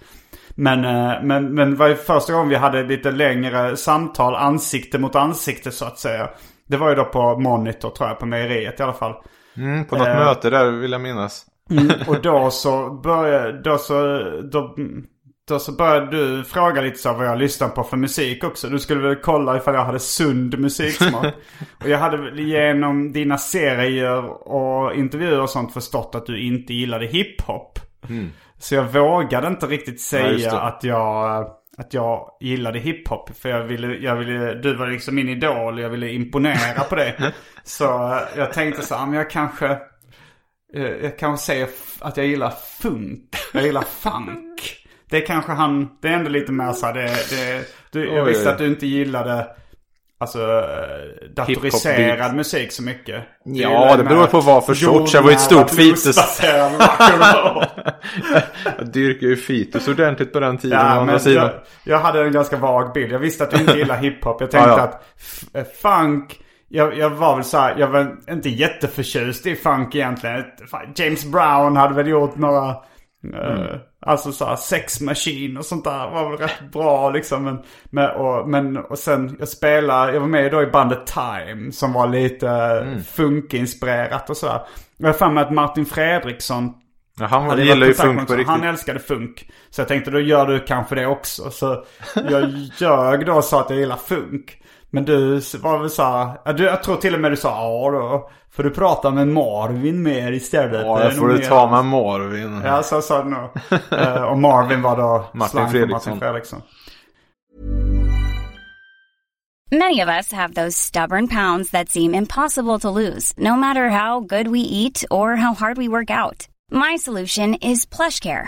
S1: Men, eh, men, men det var ju första gången vi hade lite längre samtal ansikte mot ansikte så att säga. Det var ju då på Monitor tror jag, på mejeriet i alla fall.
S2: Mm, på något
S1: Eh.
S2: möte där vill jag minnas. (laughs)
S1: Och då så började, då så, då, då så började du fråga lite så vad jag lyssnar på för musik också. Du skulle väl kolla ifall jag hade sund musiksmak. (laughs) och jag hade genom dina serier och intervjuer och sånt förstått att du inte gillade hiphop. Så jag vågade inte riktigt
S2: Ja,
S1: säga
S2: det.
S1: att jag, att jag gillade hiphop. För jag ville, jag ville, du var liksom min idol och jag ville imponera på det. (laughs) Så jag tänkte så här, men jag kanske... Eh, Jag kanske säger att jag gillar funk. Jag gillar funk. Det är kanske han, det är ändå lite mer så här, det, det, du, jag visste att du inte gillade Alltså eh, datoriserad musik så mycket.
S2: Ja, det beror på vad för sorts. Jag var ju ett stort
S1: rock'n'roll.
S2: Jag dyrkar ju Fitus ordentligt på den tiden.
S1: Ja, men jag, jag hade en ganska vag bild. Jag visste att du inte gillar hiphop. Jag tänkte (laughs)
S2: Ja, ja.
S1: att funk, jag, jag var väl så här, jag var inte jätteförtjust i funk egentligen. James Brown hade väl gjort några, eh, alltså så Sex Machine och sånt där var väl rätt bra liksom. Men, men, och, men, och sen jag spelade, jag var med då i bandet Time som var lite mm. funkinspirerat och sådär. Jag har för mig att Martin Fredriksson
S2: Ja, han
S1: hade
S2: gillar ju funk på riktigt.
S1: Han älskade funk. Så jag tänkte då gör du kanske det också. Så jag (laughs) ljög då och sa att jag gillar funk. Men du var väl så här, ja, du, jag tror till och med du sa ja då. Får du prata med Marvin mer istället?
S2: Ja,
S1: Det
S2: får du ta med Marvin.
S1: Ja, så sa du nog. (laughs) Eh, och Marvin var då
S2: Martin
S1: för
S2: Fredriksson.
S1: Martin Fredriksson.
S4: Many of us have those stubborn pounds that seem impossible to lose, no matter how good we eat or how hard we work out. My solution is PlushCare.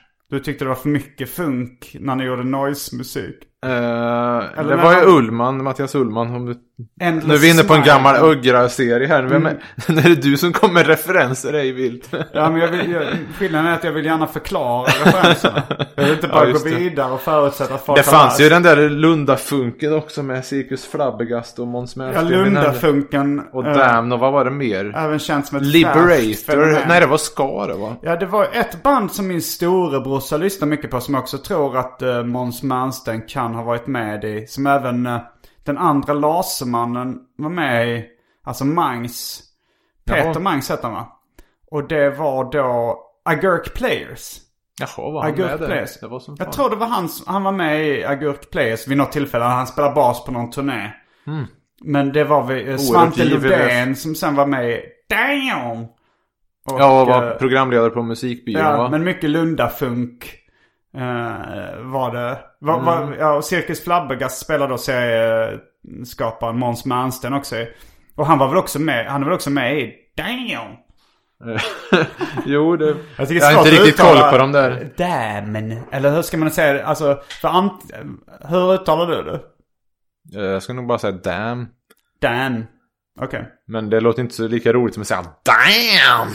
S1: Du tyckte det var för mycket funk när ni gjorde noise-musik.
S2: Eh, det var ju Ullman, Mattias Ullman. Om du...
S1: Endless
S2: Nu är vi inne på en gammal Uggra-serie här. Vem är... (laughs) är det du som kommer med referenser ej vilt?
S1: Ja men jag vill, jag, skillnaden är att jag vill gärna förklara referenserna. (laughs) Jag vill inte bara
S2: Ja,
S1: gå vidare och förutsätta att folk
S2: Det fanns ju den där Lunda-funken också med Cirkus Flabbergast och Måns
S1: Ja. Lundafunken.
S2: Och
S1: eh,
S2: Damn, och vad var det mer?
S1: Även känt som ett
S2: Liberator? Nej, det var Ska det va?
S1: Ja, det var ett band som min storebrorsa lyssnar mycket på som jag också tror att uh, Måns Malmsten kan ha varit med i. Som även eh, den andra Lasermannen var med i. Alltså Mangs. Peter
S2: Jaha.
S1: Mangs heter han va? Och det var då Agurk Players.
S2: Jaha, var han
S1: Agurk
S2: med?
S1: Players.
S2: Det var som
S1: Jag tror det var han, han var med i Agurk Players vid något tillfälle. Han spelade bas på någon turné. Men det var vi, eh, Svante Lodén som sen var med i Damn! Och,
S2: Ja, var
S1: eh,
S2: programledare på musikbyrån
S1: Ja,
S2: va?
S1: men mycket Lundafunk eh, var det. Var, var, ja, och Cirkus Flabbergast spelade då serieskaparen Måns Malmsten också. Och han var väl också med, han var väl också med i Damn! (laughs)
S2: jo, det...
S1: Jag, tycker är
S2: Jag har inte riktigt
S1: uttala
S2: koll på dem där.
S1: Damn. Eller hur ska man säga det? Alltså, för ant... Hur uttalar du det?
S2: Eh, Jag ska nog bara säga damn.
S1: Damn. Okej.
S2: Men det låter inte så lika roligt som att säga damn! (laughs)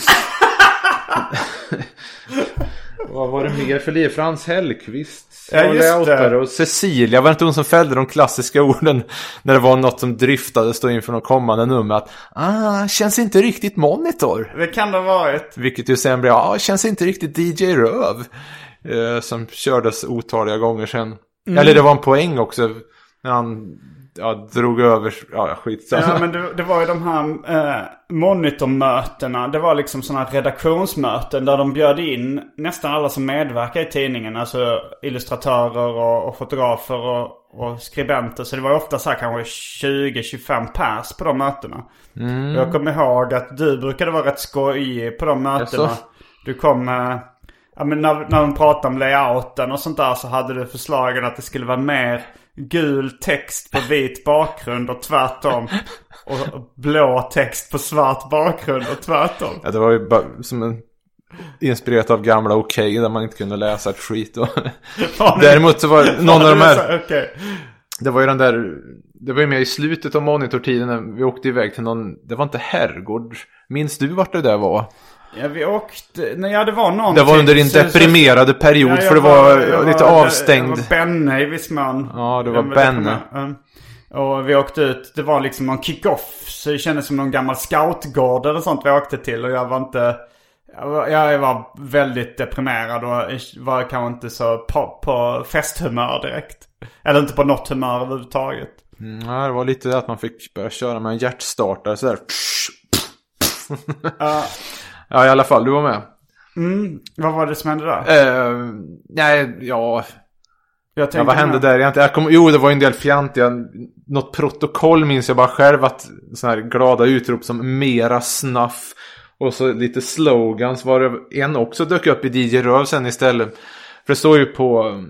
S2: (laughs) Vad var det mer för liv? Frans Hellqvist.
S1: Ja, just det.
S2: Och Cecilia. Var det inte hon som fällde de klassiska (laughs) orden? När det var något som driftades då inför något kommande nummer. Att ah, känns inte riktigt monitor.
S1: Det kan det ha varit.
S2: Vilket ju sen blev, ah, känns inte riktigt DJ Röv. Eh, som kördes otaliga gånger sen.
S1: Mm.
S2: Eller det var en poäng också. När han ja, drog över, ja skitsamma.
S1: Ja men det, det var ju de här eh, monitormötena. Det var liksom sådana redaktionsmöten där de bjöd in nästan alla som medverkar i tidningen. Alltså illustratörer och, och fotografer och, och skribenter. Så det var ofta så här kanske 20-25 pers på de mötena.
S2: Mm.
S1: Och Jag kommer ihåg att du brukade vara rätt skojig på de mötena. Du kom... Eh, ja, men när, när de pratade om layouten och sånt där så hade du förslagen att det skulle vara mer gul text på vit bakgrund och tvärtom. Och blå text på svart bakgrund och tvärtom.
S2: Ja, det var ju bara som en inspirerat av gamla Okej där man inte kunde läsa ett skit. Och (laughs) Däremot så var (laughs) någon av de här,
S1: Okej.
S2: det var ju den där, det var ju med i slutet av monitortiden när vi åkte iväg till någon, det var inte Herrgård. Minns du vart det där var?
S1: Ja vi åkte, nej ja det var någonting.
S2: Det var under din
S1: Så- så-
S2: deprimerade period
S1: Ja,
S2: för det var,
S1: jag
S2: lite
S1: var-
S2: avstängd.
S1: Det var Benne i viss mån.
S2: Ja, det var
S1: var
S2: Benne.
S1: Ja. Och vi åkte ut, det var liksom någon kick-off. Så det kändes som någon gammal scoutgård eller sånt vi åkte till. Och jag var inte, jag var, jag var väldigt deprimerad och var kanske inte så på, på festhumör direkt. Eller inte på något humör överhuvudtaget.
S2: Mm, ja, det var lite det att man fick börja köra med en hjärtstartare sådär. Ja, i alla fall, du var med.
S1: Vad var det som hände där?
S2: Eh, nej, ja,
S1: Jag
S2: Ja, vad hände där egentligen? Jag kom, jo, det var en del fjantiga. Något protokoll minns jag bara själv att sådana här glada utrop som mera snaff. Och så lite slogans var det en också dök upp i DJ Röv sen istället. För det står ju på,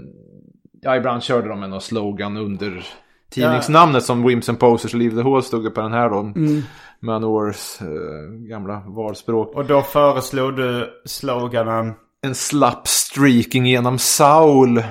S2: ja ibland körde de någon slogan under tidningsnamnet som Wims and Posers Leave the Hall stod det på den här då. Manowars eh, gamla valspråk.
S1: Och då föreslog du sloganen.
S2: En slapp streaking genom Saul.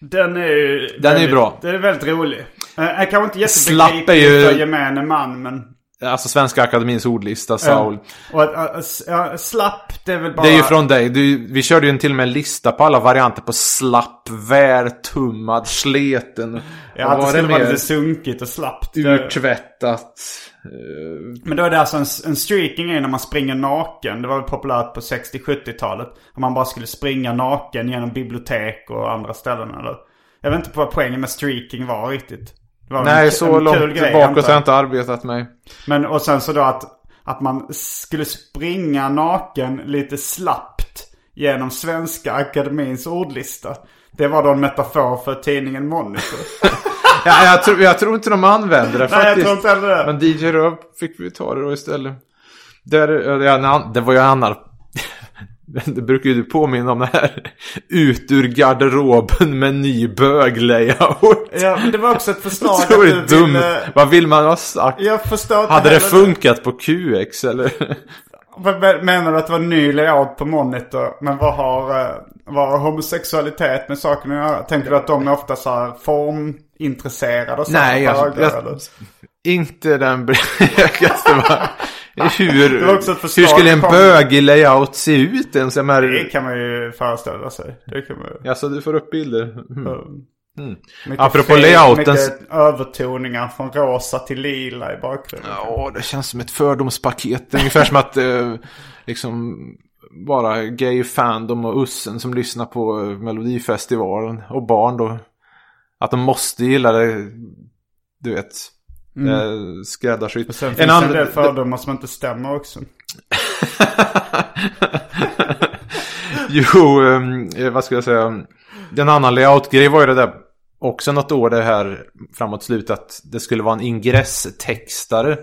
S1: Den är ju...
S2: Den är
S1: väldigt-
S2: bra.
S1: Den är väldigt rolig. Eh, Jag kanske inte
S2: är
S1: jättebegriplig för gemene man men...
S2: Alltså Svenska Akademins ordlista, Saul.
S1: Och att, ja, slapp, det är väl bara...
S2: Det är ju från dig. Du, vi körde ju en till och med en lista på alla varianter på slapp, värtummad, sleten.
S1: Ja, att det
S2: var
S1: skulle vara lite sunkigt och slappt.
S2: Urtvättat. eh,
S1: Men då är det alltså en, en streaking är när man springer naken. Det var väl populärt på 60-70-talet. Om man bara skulle springa naken genom bibliotek och andra ställen eller... Jag vet inte vad poängen med streaking var riktigt. Var en
S2: Nej,
S1: k-
S2: så
S1: en
S2: långt
S1: grej,
S2: bakåt har jag inte arbetat med.
S1: Men och sen så då att, att man skulle springa naken lite slappt genom Svenska Akademins ordlista. Det var då en metafor för tidningen Monitor. (laughs)
S2: Ja, jag, tror, jag tror inte de använder det (laughs)
S1: Nej, jag
S2: faktiskt.
S1: tror inte heller det.
S2: Men DJ Röv fick vi ta det då istället. Där, ja, det, en var ju en annan... (laughs) Det brukar ju du påminna om det här. Ut ur garderoben med ny böglayout.
S1: Ja, men det var också ett förslag
S2: Otroligt
S1: att du
S2: dum.
S1: ville...
S2: Vad vill man ha sagt?
S1: Jag förstår
S2: Hade det funkat på QX eller?
S1: Menar du att det var ny layout på Monitor? Men vad har, eh, vad har homosexualitet med saken att göra? Tänker du att de är ofta så här formintresserade och så
S2: Nej, jag,
S1: eller?
S2: inte den blekaste. (laughs) Hur, hur skulle en bögig layout se ut ens? Jag menar,
S1: Det kan man ju föreställa sig. Det kan man ju.
S2: Alltså du får upp bilder. Mm.
S1: Mm. Mycket
S2: Apropå
S1: fel,
S2: layouten-
S1: Mycket övertoningar från rosa till lila i bakgrunden.
S2: Ja, det känns som ett fördomspaket. Ungefär som att eh, liksom bara gay fandom och ussen som lyssnar på eh, Melodifestivalen och barn då. Att de måste gilla det. Du vet. Mm. Skräddarsytt.
S1: Och sen finns
S2: En
S1: en
S2: annan-
S1: del fördomar som inte stämmer också. (laughs)
S2: Jo, ehm, eh, vad ska jag säga? En annan layout-grej var ju det där också något år det här framåt slutet att det skulle vara en ingresstextare.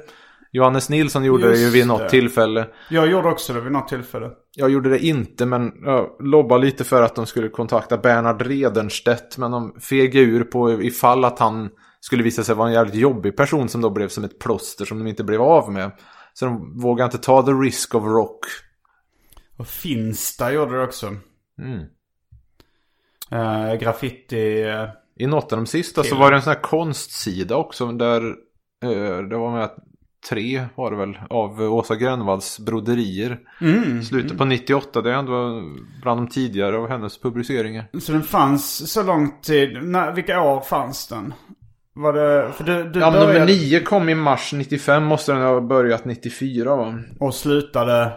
S2: Johannes Nilsson gjorde det ju
S1: Just
S2: vid något
S1: det.
S2: tillfälle.
S1: Jag gjorde också det vid något tillfälle.
S2: Jag gjorde det inte men jag lobbade lite för att de skulle kontakta Bernhard Redenstedt. Men de fegade ur på ifall att han skulle visa sig vara en jävligt jobbig person som då blev som ett plåster som de inte blev av med. Så de vågade inte ta the risk of rock.
S1: Och Finsta gjorde det också.
S2: Mm.
S1: Eh, graffiti. eh,
S2: I något av de sista så
S1: Till.
S2: var det en sån här konstsida också där eh, det var med tre var det väl av Åsa Grönvalls broderier.
S1: Mm.
S2: Slutet på 98, det är ändå bland de tidigare av hennes publiceringar.
S1: Så den fanns så lång tid. När, vilka år fanns den? Var det... För du, du
S2: Ja, nummer
S1: började
S2: 9 kom i mars 95, måste den ha börjat 94 va?
S1: och slutade...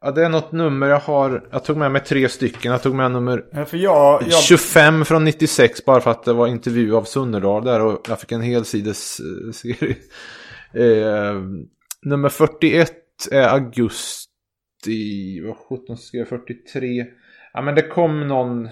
S2: Ja, det är något nummer jag har. Jag tog med mig tre stycken. Jag tog med nummer
S1: Ja, jag... jag
S2: 25 från 96 bara för att det var intervju av Sunnerdal där och jag fick en helsides eh, serie. (laughs) Eh, nummer 41 är augusti, vad 17 skrev jag, 43. Ja men det kom någon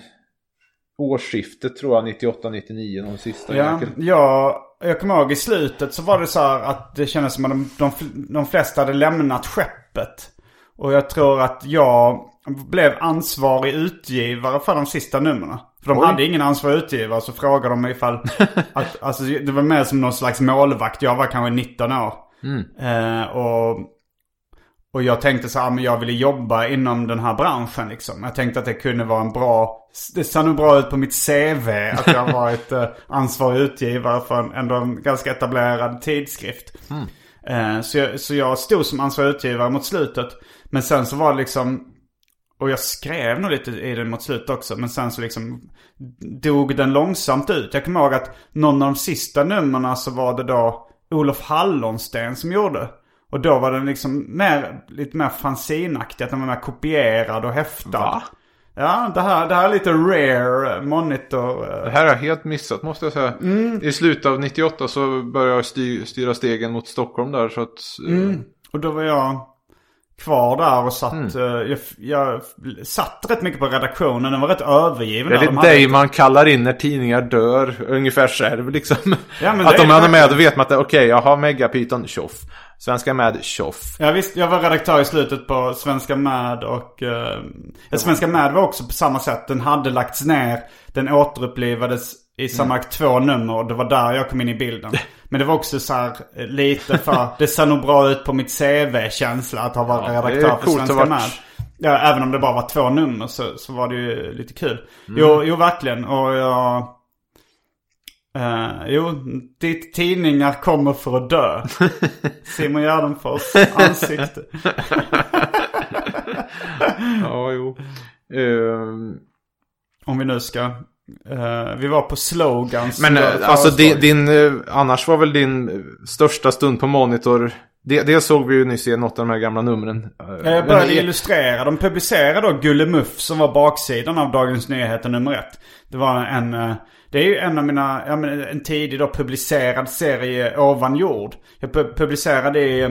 S2: årsskiftet tror jag, 98-99, någon sista
S1: Ja,
S2: jäkel.
S1: jag, jag kommer ihåg i slutet så var det så här att det kändes som att de, de, de flesta hade lämnat skeppet. Och jag tror att jag blev ansvarig utgivare för de sista numren. För de
S2: Oj.
S1: hade ingen ansvarig utgivare så frågade de mig ifall... (laughs) att, alltså det var mer som någon slags målvakt. Jag var kanske 19 år. Eh, och, och jag tänkte så här, men jag ville jobba inom den här branschen liksom. Jag tänkte att det kunde vara en bra... Det ser nog bra ut på mitt CV att jag varit eh, ansvarig utgivare för en, ändå en ganska etablerad tidskrift. Eh, så, jag, så jag stod som ansvarig utgivare mot slutet. Men sen så var det liksom... Och jag skrev nog lite i den mot slutet också. Men sen så liksom dog den långsamt ut. Jag kommer ihåg att någon av de sista numren så var det då Olof Hallonsten som gjorde. Och då var den liksom mer, lite mer fanzinaktig. Att den var mer kopierad och häftad.
S2: Va?
S1: Ja, det här, det här är lite rare monitor. eh,
S2: Det här har jag helt missat måste jag säga.
S1: Mm.
S2: I slutet av 98 så började jag sty- styra stegen mot Stockholm där så att... eh,
S1: Mm. Och då var jag kvar där och satt,
S2: Mm.
S1: eh, jag, jag satt rätt mycket på redaktionen. Den var rätt övergiven.
S2: Det är.
S1: De
S2: dig man kallar in när tidningar dör. Ungefär är väl liksom.
S1: Ja,
S2: att de
S1: är
S2: är
S1: det
S2: med, då vet man att okej, jag har Megapyton, tjoff. Svenska med, tjoff.
S1: Ja visst, jag var redaktör i slutet på Svenska Mad och... Eh, ja, Svenska Mad var också på samma sätt. Den hade lagts ner. Den återupplivades i sammanlagt två nummer och det var där jag kom in i bilden. (laughs) Men det var också så här eh, lite för... Det ser nog bra ut på mitt CV-känsla att ha varit
S2: Ja,
S1: redaktör
S2: att
S1: Svenska
S2: varit-
S1: Mad. Ja, även om det bara var två nummer så, så var det ju lite kul.
S2: Mm.
S1: Jo, jo, verkligen. Och jag... Eh, jo, ditt tidningar kommer för att dö. (laughs) Simon Gärdenfors ansikte. (laughs)
S2: Ja, jo. Ehm,
S1: Om vi nu ska... eh, vi var på slogans.
S2: men eh, alltså din, din, annars var väl din största stund på monitor. Det, det såg vi ju nyss i något av de här gamla numren.
S1: Jag
S2: men
S1: började
S2: i-
S1: illustrera. De publicerade då Gullemuff som var baksidan av Dagens Nyheter nummer ett. Det var en... Det är ju en av mina, ja men en tidig då publicerad serie ovan jord. Jag pu- publicerade i eh,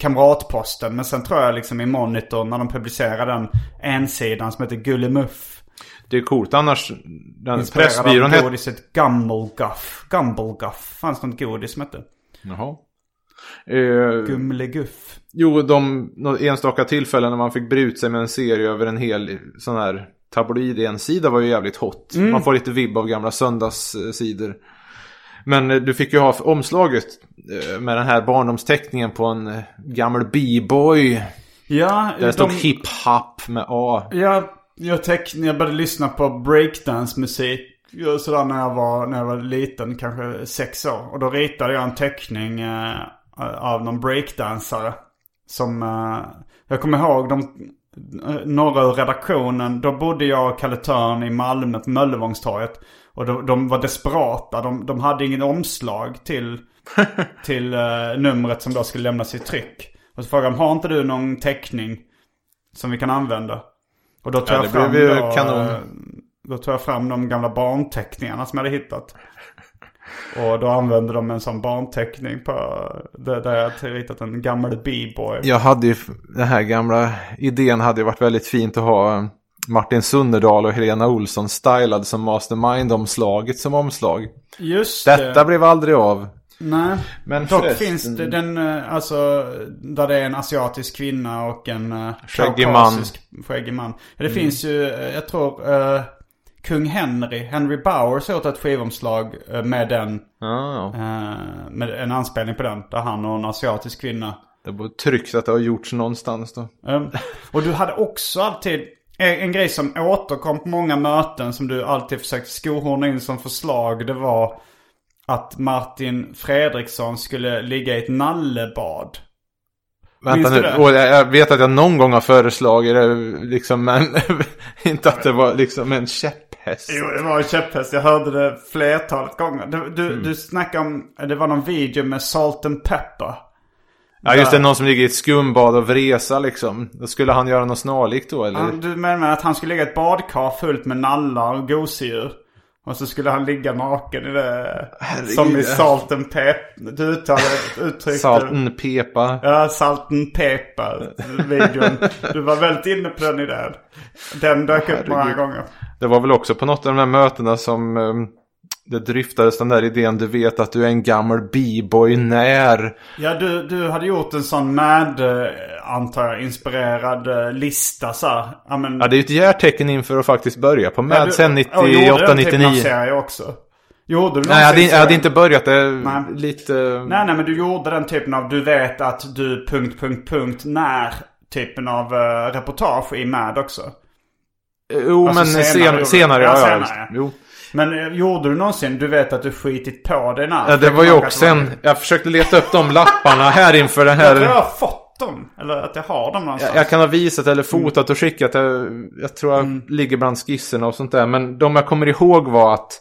S1: Kamratposten. Men sen tror jag liksom i Monitor när de publicerade den ensidan som heter Gullemuff.
S2: Det är coolt annars. Den pressbyrån hette...
S1: godiset Gumbleguff. Gumbleguff. Fanns något godis som hette?
S2: Jaha. Eh,
S1: Gumleguff.
S2: Jo, de enstaka tillfällen när man fick ut sig med en serie över en hel sån här tabloid-ensida var ju jävligt hot.
S1: Mm.
S2: Man får lite vibb av gamla söndagssidor. Men eh, du fick ju ha omslaget eh, med den här barndomsteckningen på en eh, gammal b-boy.
S1: Ja,
S2: Där det stod
S1: de-
S2: hip-hop med A.
S1: Jag, jag, teck, jag började lyssna på breakdance-musik ja, sådär när jag, var, när jag var liten, kanske sex år. Och då ritade jag en teckning eh, av någon breakdansare. Som, eh, jag kommer ihåg de, några ur redaktionen. Då bodde jag och Kalle Törn i Malmö på Möllevångstorget. Och de, de var desperata. De, de hade ingen omslag till, (laughs) till eh, numret som då skulle lämnas i tryck. Och så frågade de, har inte du någon teckning som vi kan använda? Och då tog
S2: Ja,
S1: jag fram då, eh, då tog jag fram de gamla barnteckningarna som jag hade hittat. Och då använde de en sån barnteckning på, där där jag hade ritat en gammal b-boy.
S2: Jag hade ju, den här gamla idén hade ju varit väldigt fint att ha Martin Sunnerdal och Helena Olsson stylade som Mastermind-omslaget som omslag.
S1: Just
S2: Detta
S1: det.
S2: blev aldrig av.
S1: Nej.
S2: Men
S1: Dock
S2: förresten-
S1: finns det den, eh, alltså, där det är en asiatisk kvinna och en uh,
S2: Skäggig man.
S1: skäggig man. Det
S2: Mm.
S1: finns ju, eh, jag tror, eh, kung Henry, Henry Bowers gjort ett skivomslag eh, med den.
S2: Ja.
S1: eh, med en anspelning på den. Där han och en asiatisk kvinna.
S2: Det var tryggt att det har gjorts någonstans då.
S1: Um, och du hade också alltid en, en grej som återkom på många möten som du alltid försökte skohorna in som förslag. Det var att Martin Fredriksson skulle ligga i ett nallebad.
S2: Vänta nu, och jag, vet att jag någon gång har föreslagit det liksom, men (laughs) inte att det var liksom en käpphäst.
S1: Jo, det var en käpphäst. Jag hörde det flertalet gånger. Du, du,
S2: Mm.
S1: du snackade om, det var någon video med Salt and Pepper.
S2: Ja just det, någon som ligger i ett skumbad och vresa liksom. Då skulle han göra något snarlikt då eller?
S1: Han, du menar att han skulle ligga i ett badkar fullt med nallar och gosedjur? Och så skulle han ligga naken i det. Som i Salt and Pepper. Du uttalade uttryckte...
S2: Salten pepa.
S1: Ja, Salten Pepper videon. Du var väldigt inne på den idén. Den dök upp många
S2: Herregud.
S1: gånger.
S2: Det var väl också på något av de här mötena som um, det dryftades den där idén. Du vet att du är en gammal b-boy när.
S1: Ja, du, du hade gjort en sån med, eh, antar jag, inspirerad eh, lista så här. Ja, men,
S2: Ja det är ju ett järtecken inför att faktiskt börja på med
S1: Ja, du-
S2: sen
S1: och gjorde den typen av
S2: 98-99.
S1: serie också. Gjorde du
S2: Nej jag hade, jag hade inte börjat det
S1: Nej.
S2: lite...
S1: Nej, nej, men du gjorde den typen av du vet att du punkt, punkt, punkt när typen av uh, reportage i Mad också.
S2: Jo
S1: Alltså,
S2: men
S1: senare
S2: senare, senare,
S1: ja,
S2: ja,
S1: senare, ja.
S2: Jo.
S1: Men eh, gjorde du någonsin, du vet att du skitit på dig när?
S2: Ja det var ju också en... Jag försökte leta upp de lapparna här inför den
S1: Jag tror jag
S2: här...
S1: har fått dem. Eller att jag har dem någonstans.
S2: Jag, jag kan ha visat eller fotat och skickat. Jag, jag tror jag
S1: Mm.
S2: ligger bland skisserna och sånt där. Men de jag kommer ihåg var att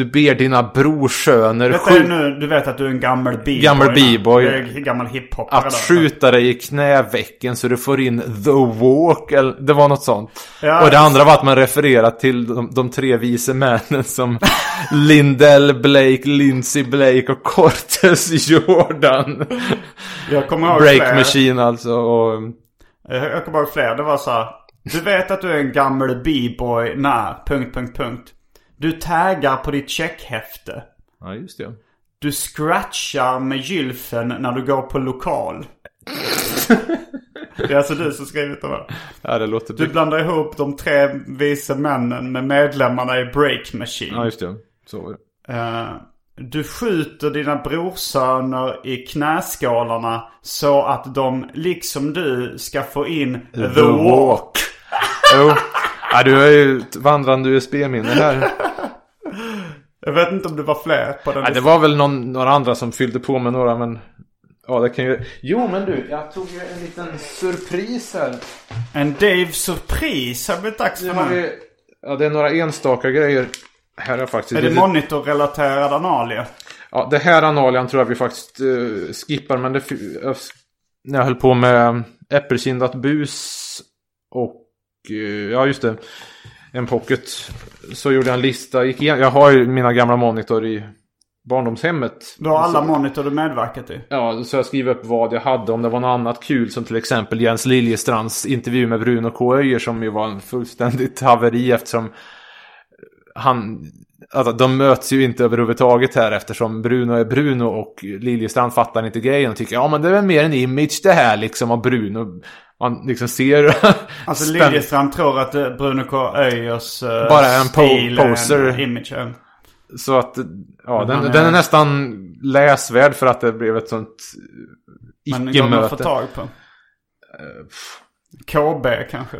S2: du ber dina brorsöner
S1: Detta är nu, du vet att du är en gammal b-boy.
S2: Gammal b-boy.
S1: Gammal hiphopare
S2: att
S1: där.
S2: skjuta dig i knävecken så du får in the walk. Eller, det var något sånt.
S1: Ja,
S2: och det andra var att man refererar till de, de tre vise männen som (laughs) Lindell Blake, Lindsey Blake och Cortez Jordan.
S1: Jag kommer ihåg
S2: Break
S1: fler.
S2: Machine alltså. Och,
S1: Jag, kommer ihåg fler. Det var så här. Du vet att du är en gammal b-boy när... Punkt, punkt, punkt. Du taggar på ditt checkhäfte.
S2: ja, just det.
S1: Du scratchar med gylfen när du går på lokal. Det är alltså du som skrivit det här.
S2: Ja, det låter
S1: Du blandar ihop de tre vise männen med medlemmarna i Break Machine.
S2: Ja, just det. Så var det.
S1: Eh, du skjuter dina brorsöner i knäskålarna så att de, liksom du, ska få in the, walk.
S2: Jo. Ja, du har ju ett vandrande USB-minne här.
S1: Jag vet inte om det var fler på den
S2: Ja, det var väl någon, några andra som fyllde på med några, men... Ja, det kan ju... Jo, men du, jag tog ju en liten surpris här.
S1: En Dave-surpris har blivit dags för nu.
S2: vi... Ja, det är några enstaka grejer. Här är faktiskt...
S1: Är det
S2: lite-
S1: monitorrelaterad analia?
S2: Ja, det här analian tror jag vi faktiskt uh, skippar, men det... När jag höll på med äppelkindat bus och... eh, ja, just det. En pocket. Så gjorde jag en lista. Gick igen, jag har ju mina gamla monitor i barndomshemmet.
S1: Du har alla monitor du medverkat i.
S2: Ja, så jag skrev upp vad jag hade. Om det var något annat kul som till exempel Jens Liljestrands intervju med Bruno K. Öijer som ju var en fullständigt haveri eftersom han... Alltså, de möts ju inte överhuvudtaget här eftersom Bruno är Bruno och Liljestrand fattar inte grejen och tycker ja men det är väl mer en image det här liksom av Bruno. Man liksom ser... (laughs)
S1: Alltså Liljestrand tror att eh, Bruno K. Öijers uh,
S2: Bara en po-
S1: stil
S2: poser.
S1: en image.
S2: Så att, ja,
S1: Men
S2: den,
S1: är-
S2: den är nästan läsvärd för att det blev ett sånt
S1: Men går man att få
S2: icke-möte.
S1: tag på? KB kanske?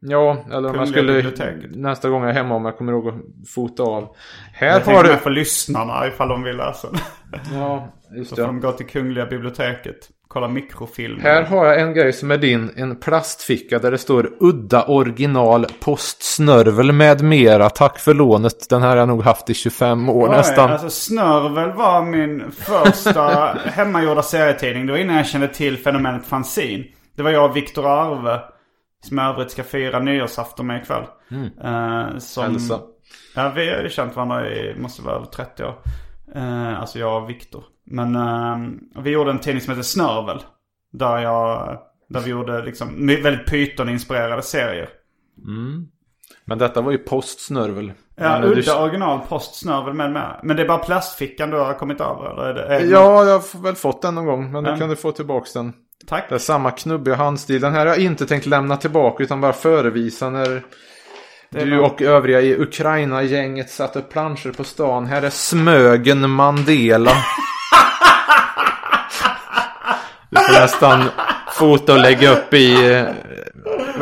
S2: Ja, eller om jag skulle
S1: biblioteket.
S2: nästa gång jag är hemma om jag kommer ihåg att fota av. Här
S1: Jag
S2: har du...
S1: med för lyssnarna ifall de vill läsa.
S2: Ja, just
S1: Så får de
S2: det.
S1: gå till Kungliga biblioteket. Kolla mikrofilm.
S2: Här har jag en grej som är din. En plastficka där det står udda original postsnörvel med mera. Tack för lånet. Den här har jag nog haft i 25 år
S1: Oj,
S2: nästan.
S1: Alltså Snörvel var min första hemmagjorda serietidning. Det var innan jag kände till fenomenet fanzine. Det var jag och Viktor Arve. Som jag övrigt ska fira nyårsafton med ikväll. Eh, som,
S2: Hälsa.
S1: Ja, vi har ju känt varandra i, måste vara över 30 år. Eh, alltså jag och Viktor. Men eh, vi gjorde en tidning som heter Snörvel. Där jag, där vi gjorde liksom väldigt Python-inspirerade serier.
S2: Men detta var ju postsnörvel.
S1: Ja,
S2: Men du-
S1: udda original postsnörvel med med. Men det är bara plastfickan du har kommit över? Eller är det, är det
S2: Ja, jag har väl fått den någon gång. Men du
S1: Ja.
S2: kan du få tillbaka den.
S1: Tack.
S2: Det är samma knubbiga handstil. Den här har jag inte tänkt lämna tillbaka utan bara förevisa när du och övriga i Ukraina-gänget satte upp planscher på stan. Här är Smögen Mandela. (laughs) Du får nästan fota och lägga upp i eh,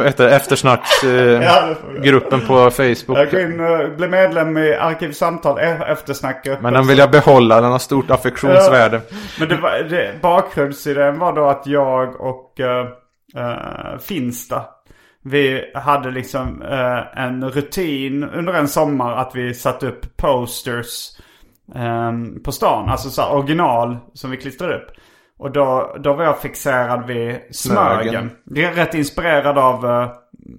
S2: heter eftersnacksgruppen på Facebook.
S1: Jag går in och blir medlem i Arkivsamtal e- eftersnack.
S2: Men den vill jag behålla, den har stort affektionsvärde.
S1: Men det var, det, bakgrundsidén var då att jag och uh, Finsta. Vi hade liksom eh, en rutin under en sommar att vi satte upp posters ehm, på stan. Alltså så original som vi klistrade upp. Och då, då var jag fixerad vid Smögen.
S2: Smögen.
S1: Det är rätt inspirerad av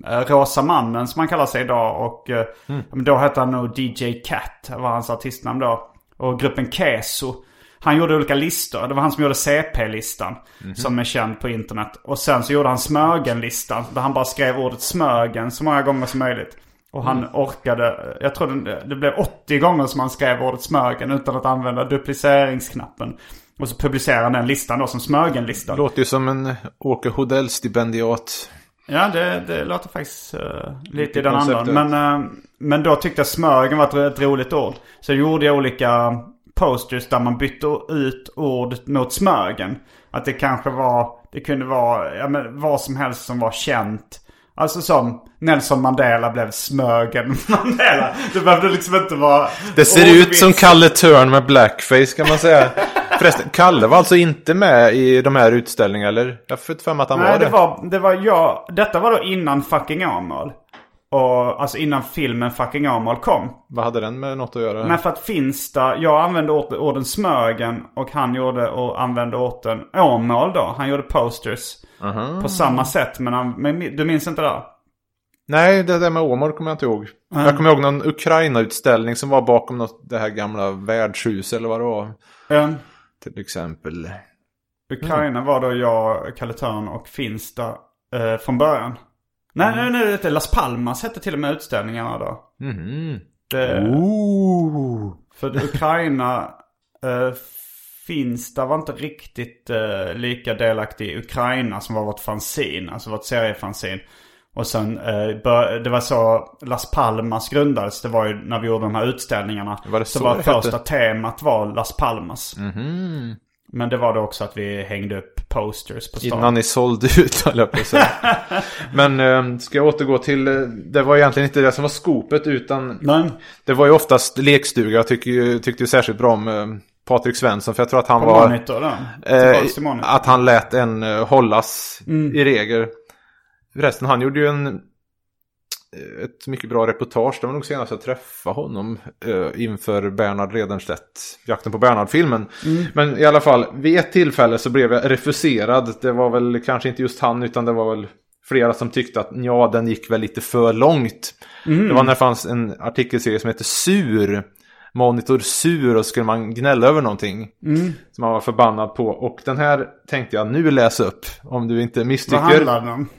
S1: eh, Rosa Mannen som han kallar sig idag. Och eh, men då hette han nog DJ Cat, var hans artistnamn då. Och gruppen Keso. Han gjorde olika listor. Det var han som gjorde CP-listan. Som är känd på internet. Och sen så gjorde han Smögen-listan. Där han bara skrev ordet Smögen så många gånger som möjligt. Och han orkade, jag tror det, det blev 80 gånger som han skrev ordet Smögen utan att använda dupliceringsknappen. Och så publicerade han den listan då som Smögen-listan.
S2: Låter ju som en Åke Hodell-stipendiat.
S1: Ja, det, det låter faktiskt eh, lite i den andan. Men, eh, men då tyckte jag Smögen var ett, ett roligt ord. Så gjorde jag olika posters där man bytte ut ord mot Smögen. Att det kanske var, det kunde vara, ja men vad som helst som var känt. Alltså som Nelson Mandela blev Smögen (laughs) Mandela. Det behövde liksom inte vara...
S2: Det ser ut
S1: ordvits.
S2: som Kalle Törn med blackface kan man säga. (laughs) Förresten, Kalle var alltså inte med i de här utställningarna eller? Jag har fått för mig att han
S1: Nej,
S2: var
S1: det var, det var jag. Detta var då innan Fucking Åmål. Och alltså innan filmen Fucking Åmål kom.
S2: Vad hade den med något att göra?
S1: Men för att Finsta, jag använde ord- orden Smögen och han gjorde och använde orden Åmål då. Han gjorde posters på samma sätt. Men, han, men du minns inte det?
S2: Nej, det där med Åmål kommer jag inte ihåg. Jag kommer ihåg någon Ukraina-utställning som var bakom något, det här gamla värdshuset eller vad det var.
S1: Ja.
S2: Till exempel.
S1: Ukraina var då jag, Kalle Törn och Finsta eh, från början. Nej, nej, nej, det är Las Palmas hette till och med utställningarna då.
S2: Mhm.
S1: Det,
S2: Ooh.
S1: För Ukraina, eh, Finsta var inte riktigt eh, lika delaktig i Ukraina som var vårt fanzine, alltså vårt seriefanzine. Och sen, eh, bör, det var så Las Palmas grundades, det var ju när vi gjorde de här utställningarna.
S2: Var det
S1: så
S2: så
S1: var
S2: det
S1: första
S2: hette?
S1: Temat var Las Palmas. Men det var det också att vi hängde upp posters på stan.
S2: Innan ni sålde ut, höll jag på att säga. (laughs) Men eh, ska jag återgå till, eh, det var egentligen inte det som var skopet utan
S1: Nej,
S2: det var ju oftast lekstuga. Jag tycker, ju- tyckte ju särskilt bra om eh, Patrik Svensson för jag tror att han
S1: på
S2: var...
S1: Monitor då.
S2: Eh, att han lät en eh, hållas
S1: Mm.
S2: i regel. Förresten, han gjorde ju en, eh, ett mycket bra reportage. Det var nog senast jag träffade honom eh, inför Bernhard Redenstedt, Jakten på Bernhard-filmen.
S1: Mm.
S2: Men i alla fall, vid ett tillfälle så blev jag refuserad. Det var väl kanske inte just han, utan det var väl flera som tyckte att ja, den gick väl lite för långt.
S1: Mm.
S2: Det var när det fanns en artikelserie som heter Sur. Monitor sur och skulle man gnälla över någonting.
S1: Mm.
S2: Som man var förbannad på. Och den här tänkte jag nu läsa upp. Om du inte
S1: Vad
S2: misstycker.
S1: handlar den om?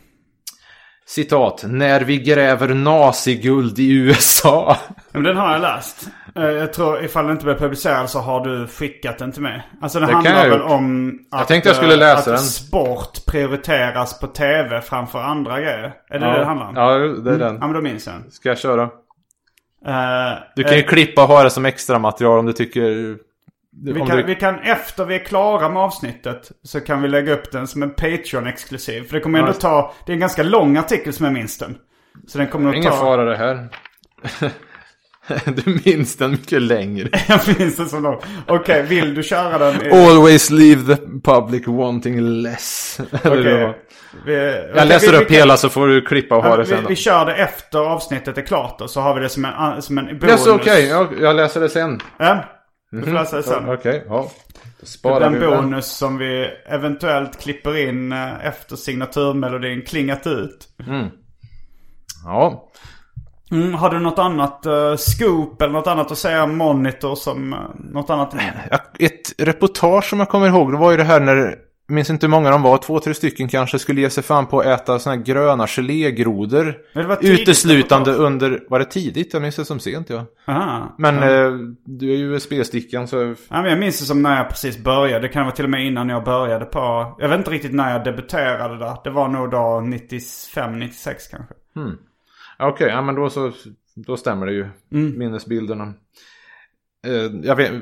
S2: Citat. När vi gräver naziguld i USA.
S1: Ja, Men den har jag läst. Eh, Jag tror ifall den inte blir publicerad så har du skickat den till mig. Alltså det,
S2: Det
S1: handlar
S2: jag
S1: väl
S2: gjort.
S1: om att,
S2: tänkte jag skulle
S1: eh,
S2: läsa
S1: att
S2: den.
S1: sport prioriteras på tv framför andra grejer. Är det det det handlar om?
S2: Ja, det är den.
S1: Ja men då minns jag den.
S2: Ska jag köra?
S1: Eh,
S2: Du kan ju
S1: eh,
S2: klippa och ha det som extra material om du tycker...
S1: vi, kan,
S2: du...
S1: vi kan efter vi är klara med avsnittet så kan vi lägga upp den som en Patreon-exklusiv. För det kommer ändå ta, det är en ganska lång artikel som jag minns den. Så den kommer nog
S2: Ingen
S1: ta...
S2: fara det här. (laughs) du minns den mycket längre. (laughs)
S1: jag minns den så lång. Okej, vill du köra den?
S2: Always leave the public wanting less. (laughs) Vad?
S1: Vi-
S2: Jag läser
S1: vi-
S2: upp
S1: vi
S2: hela så får du klippa och ha det sen då.
S1: vi kör det efter avsnittet är klart då, så har vi det som en, som en bonus.
S2: Yes, okej. Jag, jag läser det sen.
S1: Ja, du får läsa det sen.
S2: Ja, Okej, ja. Då
S1: Det blir en
S2: den.
S1: bonus som vi eventuellt klipper in eh, efter signaturmelodin klingat ut.
S2: Ja.
S1: Mm, har du något annat uh, scoop eller något annat att säga om Monitor som uh, något annat?
S2: Ja, Ett reportage som jag kommer ihåg, det var ju det här när minns inte hur många de var, två, tre stycken kanske, skulle ge sig fan på att äta såna här gröna gelégrodor. Uteslutande under, var det tidigt? Jag minns det som sent ja.
S1: Aha.
S2: Men
S1: Ja.
S2: eh, du är ju USB-stickan så...
S1: Ja, men jag minns det som när jag precis började. Det kan vara till och med innan jag började på... Jag vet inte riktigt när jag debuterade där. Det var nog då 95, 96 kanske.
S2: Okej, ja men då så, då stämmer det ju.
S1: Mm.
S2: Minnesbilderna. Eh, jag vet,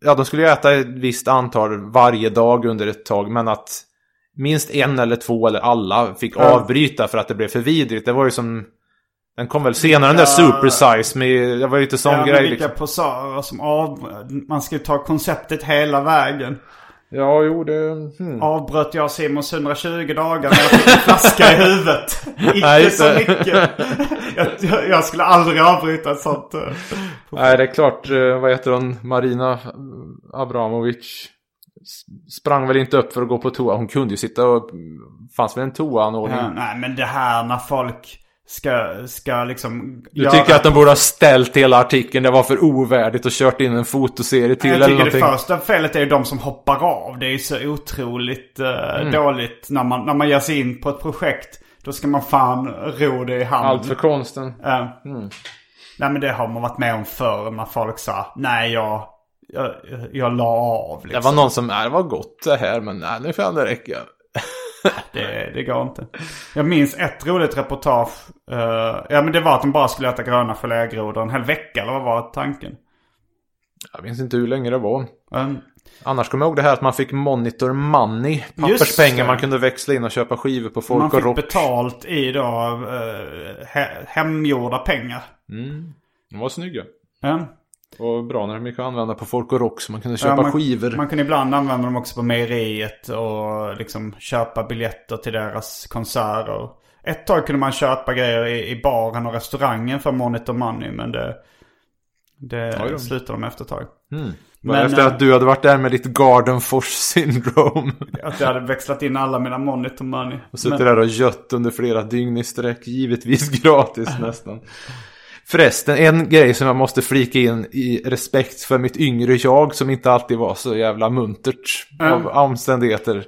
S2: ja, de skulle ju äta ett visst antal varje dag under ett tag, men att minst en eller två eller alla fick
S1: Ja.
S2: avbryta för att det blev för vidrigt. Det var ju som... Den kom väl senare, den där super size med, det var ju lite sån
S1: ja,
S2: grej
S1: vilka
S2: liksom.
S1: posörer som av... Man ska ju ta konceptet hela vägen.
S2: Ja, jo det... Hmm.
S1: Avbröt jag Simons 120 dagar när jag fick en flaska i huvudet. (laughs)
S2: Nej,
S1: Inte
S2: just
S1: så mycket. Jag, jag skulle aldrig avbryta ett sånt. eh.
S2: Nej, det är klart, eh, vad heter hon, Marina Abramovic sprang väl inte upp för att gå på toa. Hon kunde ju sitta och... Fanns väl en toaanordning?
S1: Ja, nej men det här när folk ska, ska liksom...
S2: Du tycker att de borde ha ställt hela artikeln, det var för ovärdigt och kört in en fotoserie till
S1: jag
S2: eller
S1: tycker
S2: någonting.
S1: det första felet är ju de som hoppar av. Det är ju så otroligt eh, dåligt när man, när man ger sig in på ett projekt. Då ska man fan ro det i hamn.
S2: Allt för konsten.
S1: Ja. Nej men det har man varit med om förr när folk sa nej jag, jag, jag la av liksom.
S2: Det var någon som, nej det var gott det här men nej nu får det räcka. (laughs) (laughs)
S1: Det, det går inte. Jag minns ett roligt reportage. eh, ja men det var att de bara skulle äta gröna gelégrodor en hel vecka eller vad var tanken?
S2: Jag minns inte hur länge det var.
S1: Um,
S2: Annars kommer jag ihåg det här att man fick monitor money. Papperspengar man kunde växla in och köpa skivor på folk
S1: man
S2: och
S1: fick
S2: rock.
S1: betalt i då uh, he, hemgjorda pengar.
S2: De var snygga.
S1: Ja.
S2: Och bra när de gick att använda på folk och rock så man kunde
S1: Ja,
S2: köpa
S1: man,
S2: skivor.
S1: Man kunde ibland använda dem också på mejeriet och liksom köpa biljetter till deras konserter. Ett tag kunde man köpa grejer i, i baren och restaurangen för Monitor Money men det, det slutade de efter ett tag.
S2: Bara
S1: Men,
S2: efter
S1: eh,
S2: att du hade varit där med ditt Gardenfors syndrome. (laughs)
S1: Att jag hade växlat in alla mina Monitor Money.
S2: Och suttit
S1: Men-
S2: där och gött under flera dygn i sträck. Givetvis (laughs) gratis nästan. Förresten, en grej som jag måste flika in i respekt för mitt yngre jag som inte alltid var så jävla muntert av omständigheter.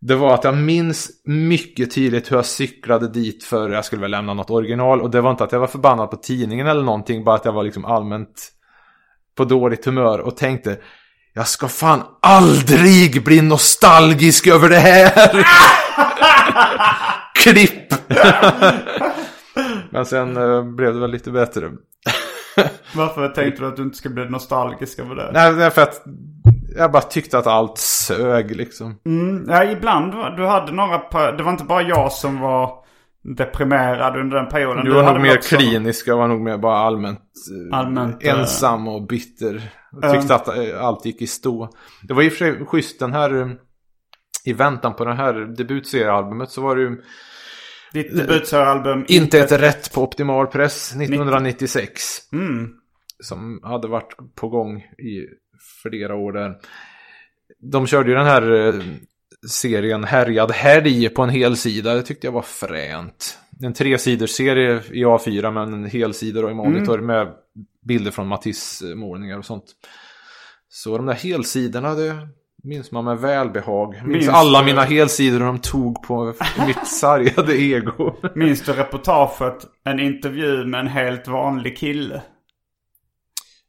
S2: Det var att jag minns mycket tydligt hur jag cyklade dit för jag skulle väl lämna något original. Och det var inte att jag var förbannad på tidningen eller någonting. Bara att jag var liksom allmänt på dåligt humör och tänkte jag ska fan aldrig bli nostalgisk över det här. (laughs) Klipp! Men sen eh, blev det väl lite bättre. (laughs)
S1: Varför tänkte du att du inte skulle bli nostalgisk över det?
S2: Nej, det är för att jag bara tyckte att allt sög liksom.
S1: Mm, ja, ibland. Du hade några... Det var inte bara jag som var deprimerad under den perioden.
S2: Du var nog mer
S1: också-
S2: klinisk, jag var nog mer bara allmänt, eh,
S1: Allmänt, eh,
S2: ensam och bitter. Jag tyckte att eh, allt gick i stå. Det var i och för sig schysst den här, i väntan på det här debutseriealbumet så var det ju
S1: Ditt debutseriealbum.
S2: Inte ett rätt på optimal press 1996.
S1: Mm.
S2: Som hade varit på gång i flera år där. De körde ju den här eh, serien Härjad helg på en hel sida. Det tyckte jag var fränt. En tresiders serie i A4 men en hel sida då i monitor med bilder från Matisse målningar och sånt. Så de där helsidorna det minns man med välbehag. Minns
S1: Minns
S2: alla
S1: du-
S2: mina helsidor de tog på (laughs) mitt sargade ego.
S1: Minns du reportaget? En intervju med en helt vanlig kille.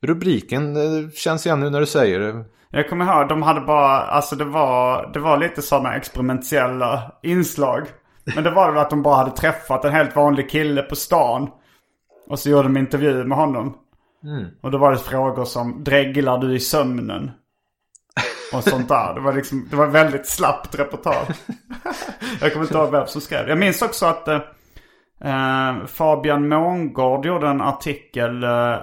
S2: Rubriken känns igen nu när du säger det.
S1: Jag kommer ihåg, de hade bara, alltså det var, det var lite sådana experimentella inslag. Men det var väl att de bara hade träffat en helt vanlig kille på stan. Och så gjorde de intervju med honom. Och då var det frågor som, dreglar du i sömnen? Och sånt där. Det var liksom, det var väldigt slappt reportage. (laughs) jag kommer inte ihåg vem som skrev. Jag minns också att eh, eh, Fabian Mångård gjorde en artikel eh,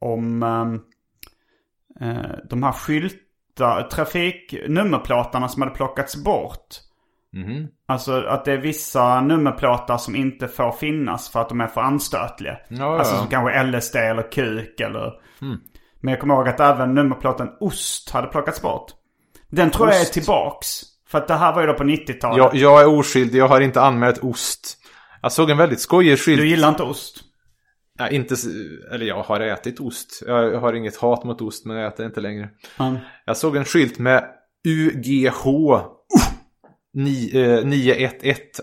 S1: om eh, eh, de här skyltar, trafiknummerplåtarna som hade plockats bort. Alltså att det är vissa nummerplåtar som inte får finnas för att de är för anstötliga.
S2: Ja,
S1: alltså som kanske LSD eller kuk eller... Men jag kommer ihåg att även nummerplåten Ost hade plockats bort. Den tror jag är
S2: Ost?
S1: tillbaks. För att det här var ju då på 90-talet.
S2: Jag, jag är oskyldig, jag har inte anmält ost. Jag såg en väldigt skojig skylt.
S1: Du gillar inte ost?
S2: Ja, inte, eller jag har ätit ost. Jag har inget hat mot ost men jag äter inte längre.
S1: Mm.
S2: Jag såg en skylt med UGH 911,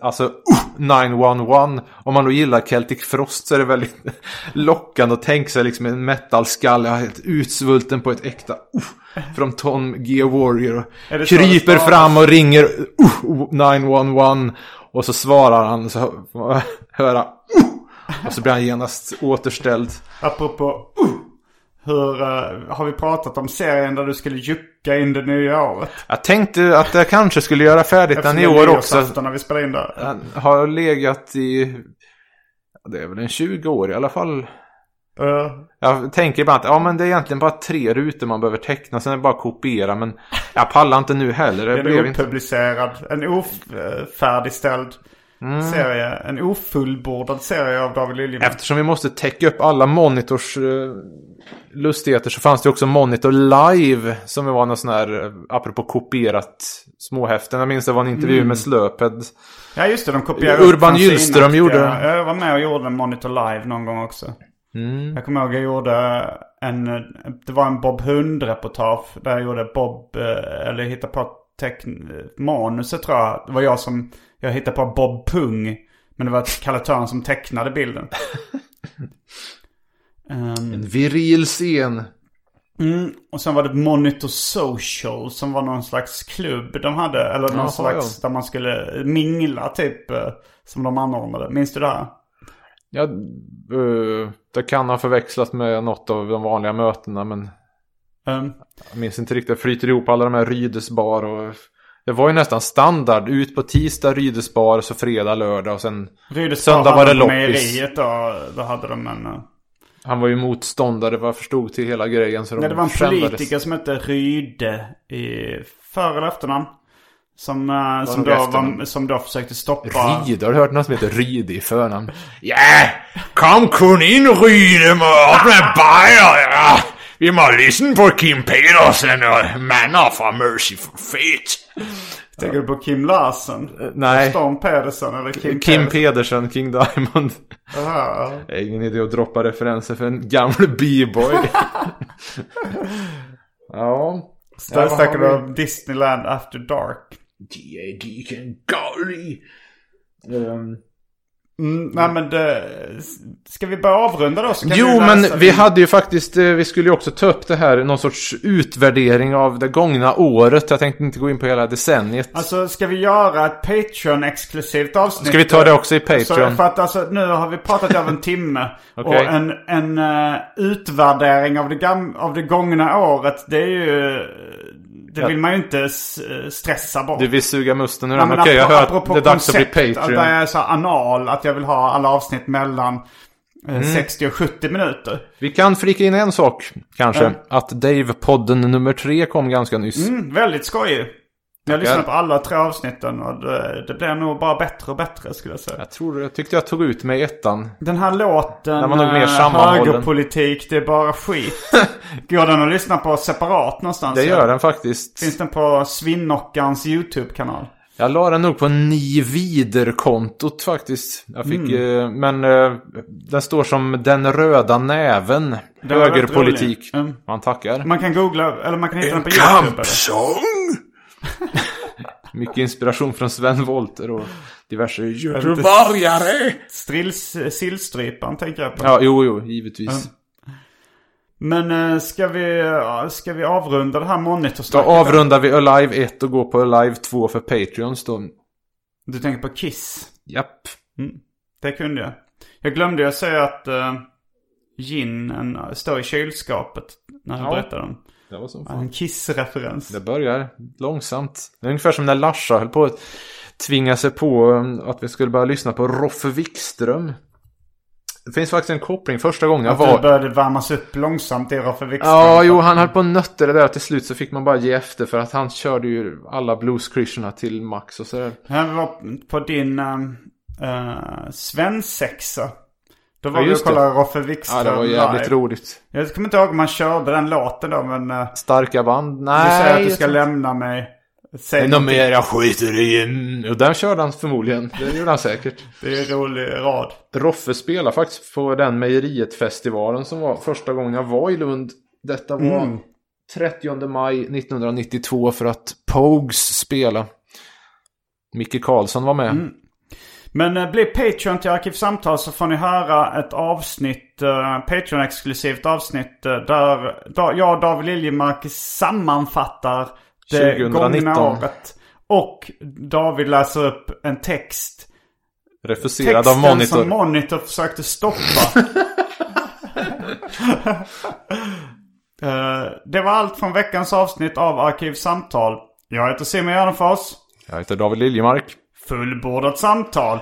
S2: alltså uh, 911. Om man då gillar Celtic Frost så är det väldigt (laughs) lockande att tänka sig liksom en metalskalle, helt utsvulten på ett äkta uh, från Tom G. Warrior. Kryper fram och ringer uh, 911 och så svarar han så man (laughs) höra uh, och så blir han genast återställd.
S1: Apropå uh, hur eh, har vi pratat om serien där du skulle jucka in det nya året?
S2: Jag tänkte att jag kanske skulle göra färdigt den i år också.
S1: när vi spelar in det.
S2: Den har legat i... Det är väl en 20 år i alla fall.
S1: Eh,
S2: Jag tänker ibland att ja, men det är egentligen bara tre rutor man behöver teckna. Sen är det bara att kopiera. Men jag pallar inte nu heller. Det
S1: en
S2: blev inte...
S1: opublicerad, en ofärdigställd
S2: Mm.
S1: serie. En ofullbordad serie av David Liljemark.
S2: Eftersom vi måste täcka upp alla monitors eh, lustigheter så fanns det också Monitor Live. Som var någon sån här, eh, apropå kopierat småhäften. Jag minns det var en intervju
S1: Mm.
S2: med Slöped.
S1: Ja just det, de kopierade
S2: Urban
S1: upp fanzinaktiga-
S2: Gyllström gjorde-
S1: Jag var med och gjorde en Monitor Live någon gång också.
S2: Mm.
S1: Jag kommer ihåg jag gjorde en, det var en Bob Hund-reportage. Där jag gjorde Bob, eh, eller hittade på teckn, manuset tror jag. Det var jag som, jag hittade på Bob Pung. Men det var Kalle Törn som tecknade bilden. (laughs) Ehm,
S2: En viril scen.
S1: Mm, och sen var det Monitor Social som var någon slags klubb de hade. Eller någon
S2: Jaha,
S1: slags där man skulle mingla typ. eh, Som de anordnade. Minns du det här?
S2: Ja, eh, det kan ha förväxlat med något av de vanliga mötena. Men
S1: Ehm,
S2: jag minns inte riktigt. Jag flyter ihop alla de här Rydesbar och... Det var ju nästan standard. Ut på tisdag Rydesbar, så fredag, lördag och sen...
S1: Rydesbar
S2: Söndag var det loppis.
S1: Mejeriet då. Då hade de en... eh,
S2: Han var ju motståndare vad jag förstod till hela grejen. Så de
S1: Nej, det var en
S2: skändades.
S1: politiker som hette Ryde i för eller efternamn. Som, eh, som, då var, som då försökte stoppa...
S2: Ryd, har du hört någon som heter Ryd i förnamn? (laughs)
S3: Ja, kom kun in Ryde med ja. Vi må lyssna på Kim Pedersen och mannar från Mercyful Fate.
S1: Tänker du på Kim Larsen?
S2: nej.
S1: Storm Pedersen eller Kim,
S2: Kim
S1: Pedersen?
S2: King Diamond.
S1: Aha.
S2: Det är ingen idé att droppa referenser för en gammal b-boy. (laughs) ja.
S1: Där snackar du
S2: vi?
S1: om Disneyland After Dark.
S3: Diken gullig.
S2: Ehm,
S1: Mm, nej men det... Ska vi börja avrunda då?
S2: Jo, men vi
S1: din-
S2: hade ju faktiskt, eh, vi skulle ju också ta upp det här, någon sorts utvärdering av det gångna året. Jag tänkte inte gå in på hela decenniet.
S1: Alltså ska vi göra ett Patreon-exklusivt avsnitt?
S2: Ska vi ta det också i
S1: Så,
S2: Patreon?
S1: för att alltså nu har vi pratat över en timme. (laughs)
S2: Okej.
S1: Och en, en eh, utvärdering av det, gam- av det gångna året, det är ju... Det vill man ju inte s- stressa bort.
S2: Du vill suga musten ur den? Okej, jag hör att det är dags att bli Patreon.
S1: Att jag är så anal, att jag vill ha alla avsnitt mellan eh,
S2: Mm.
S1: 60 och 70 minuter.
S2: Vi kan flika in en sak, kanske.
S1: Ja.
S2: Att Dave-podden nummer tre kom ganska nyss.
S1: Mm, väldigt skojig. Jag
S2: Tackar.
S1: lyssnade på alla tre avsnitten och det, det blir nog bara bättre och bättre skulle jag säga.
S2: Jag tror, jag tyckte jag tog ut mig i ettan.
S1: Den här låten,
S2: Den
S1: eh, högerpolitik, det är bara skit. (laughs) Går den att lyssna på separat någonstans?
S2: Det gör den faktiskt.
S1: Finns den på Svinnockans YouTube-kanal?
S2: Jag la den nog på ni vidare-kontot faktiskt. Jag fick,
S1: Mm.
S2: eh, men eh, den står som den röda näven.
S1: Rätt
S2: Högerpolitik.
S1: Mm.
S2: Man tackar.
S1: Man kan googla, eller man kan hitta den på YouTube. Eller?
S3: Kampsång? (laughs)
S2: Mycket inspiration från Sven Wollter och diverse
S3: Göteborgare?
S1: Strills, sillstryparen tänker jag på.
S2: Ja, jo, jo, givetvis.
S1: Men eh, ska vi, ska vi avrunda det här
S2: Då
S1: monitorsnacket?
S2: avrundar vi Alive 1 och går på Alive 2 för Patreons då.
S1: Du tänker på Kiss?
S2: Japp.
S1: Mm, det kunde jag. Jag glömde ju säga att uh, ginen uh, står i kylskåpet när jag
S2: Ja.
S1: berättade den.
S2: Det var som
S1: En Kiss-referens.
S2: Det börjar långsamt. Det är ungefär som när Larsa höll på att tvinga sig på um, att vi skulle börja lyssna på Roffe Wikström. Det finns faktiskt en koppling. Första gången jag
S1: Att det
S2: var...
S1: började värmas upp långsamt i Roffe Wikström.
S2: Ja, jo, han höll på och nötte det där. Till slut så fick man bara ge efter för att han körde ju alla blues till max och sådär.
S1: Jag var på din uh, svensexa. Då var
S2: Ja,
S1: vi och
S2: det.
S1: kollade Roffe Wikström
S2: Ja, det var jävligt
S1: live.
S2: roligt.
S1: Jag kommer inte ihåg om man körde den låten då, men... Uh,
S2: Starka band?
S1: du
S2: Nej.
S1: säger att du ska
S2: tror-
S1: lämna mig. Säg
S2: Något mer jag skiter i. Mm, Och den körde han förmodligen. Det gjorde han säkert.
S1: Det är en rolig rad.
S2: Roffe spelade faktiskt på den Mejeriet-festivalen som var första gången jag var i Lund. Detta var
S1: Mm.
S2: 30 maj 1992 för att Pogues spela. Micke Karlsson var med.
S1: Men eh, bli Patreon till Arkivsamtal så får ni höra ett avsnitt, eh, Patreon-exklusivt avsnitt eh, där jag och David Liljemark sammanfattar det
S2: 2019.
S1: gångna året. Och David läser upp en text.
S2: Refuserad av
S1: Texten
S2: Monitor.
S1: som Monitor försökte stoppa. (laughs) Det var allt från veckans avsnitt av Arkivsamtal. Jag heter Simon Gärdenfors.
S2: Jag heter David Liljemark.
S1: Fullbordat samtal.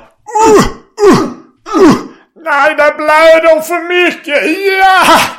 S3: Nej, det blöder för mycket! Ja!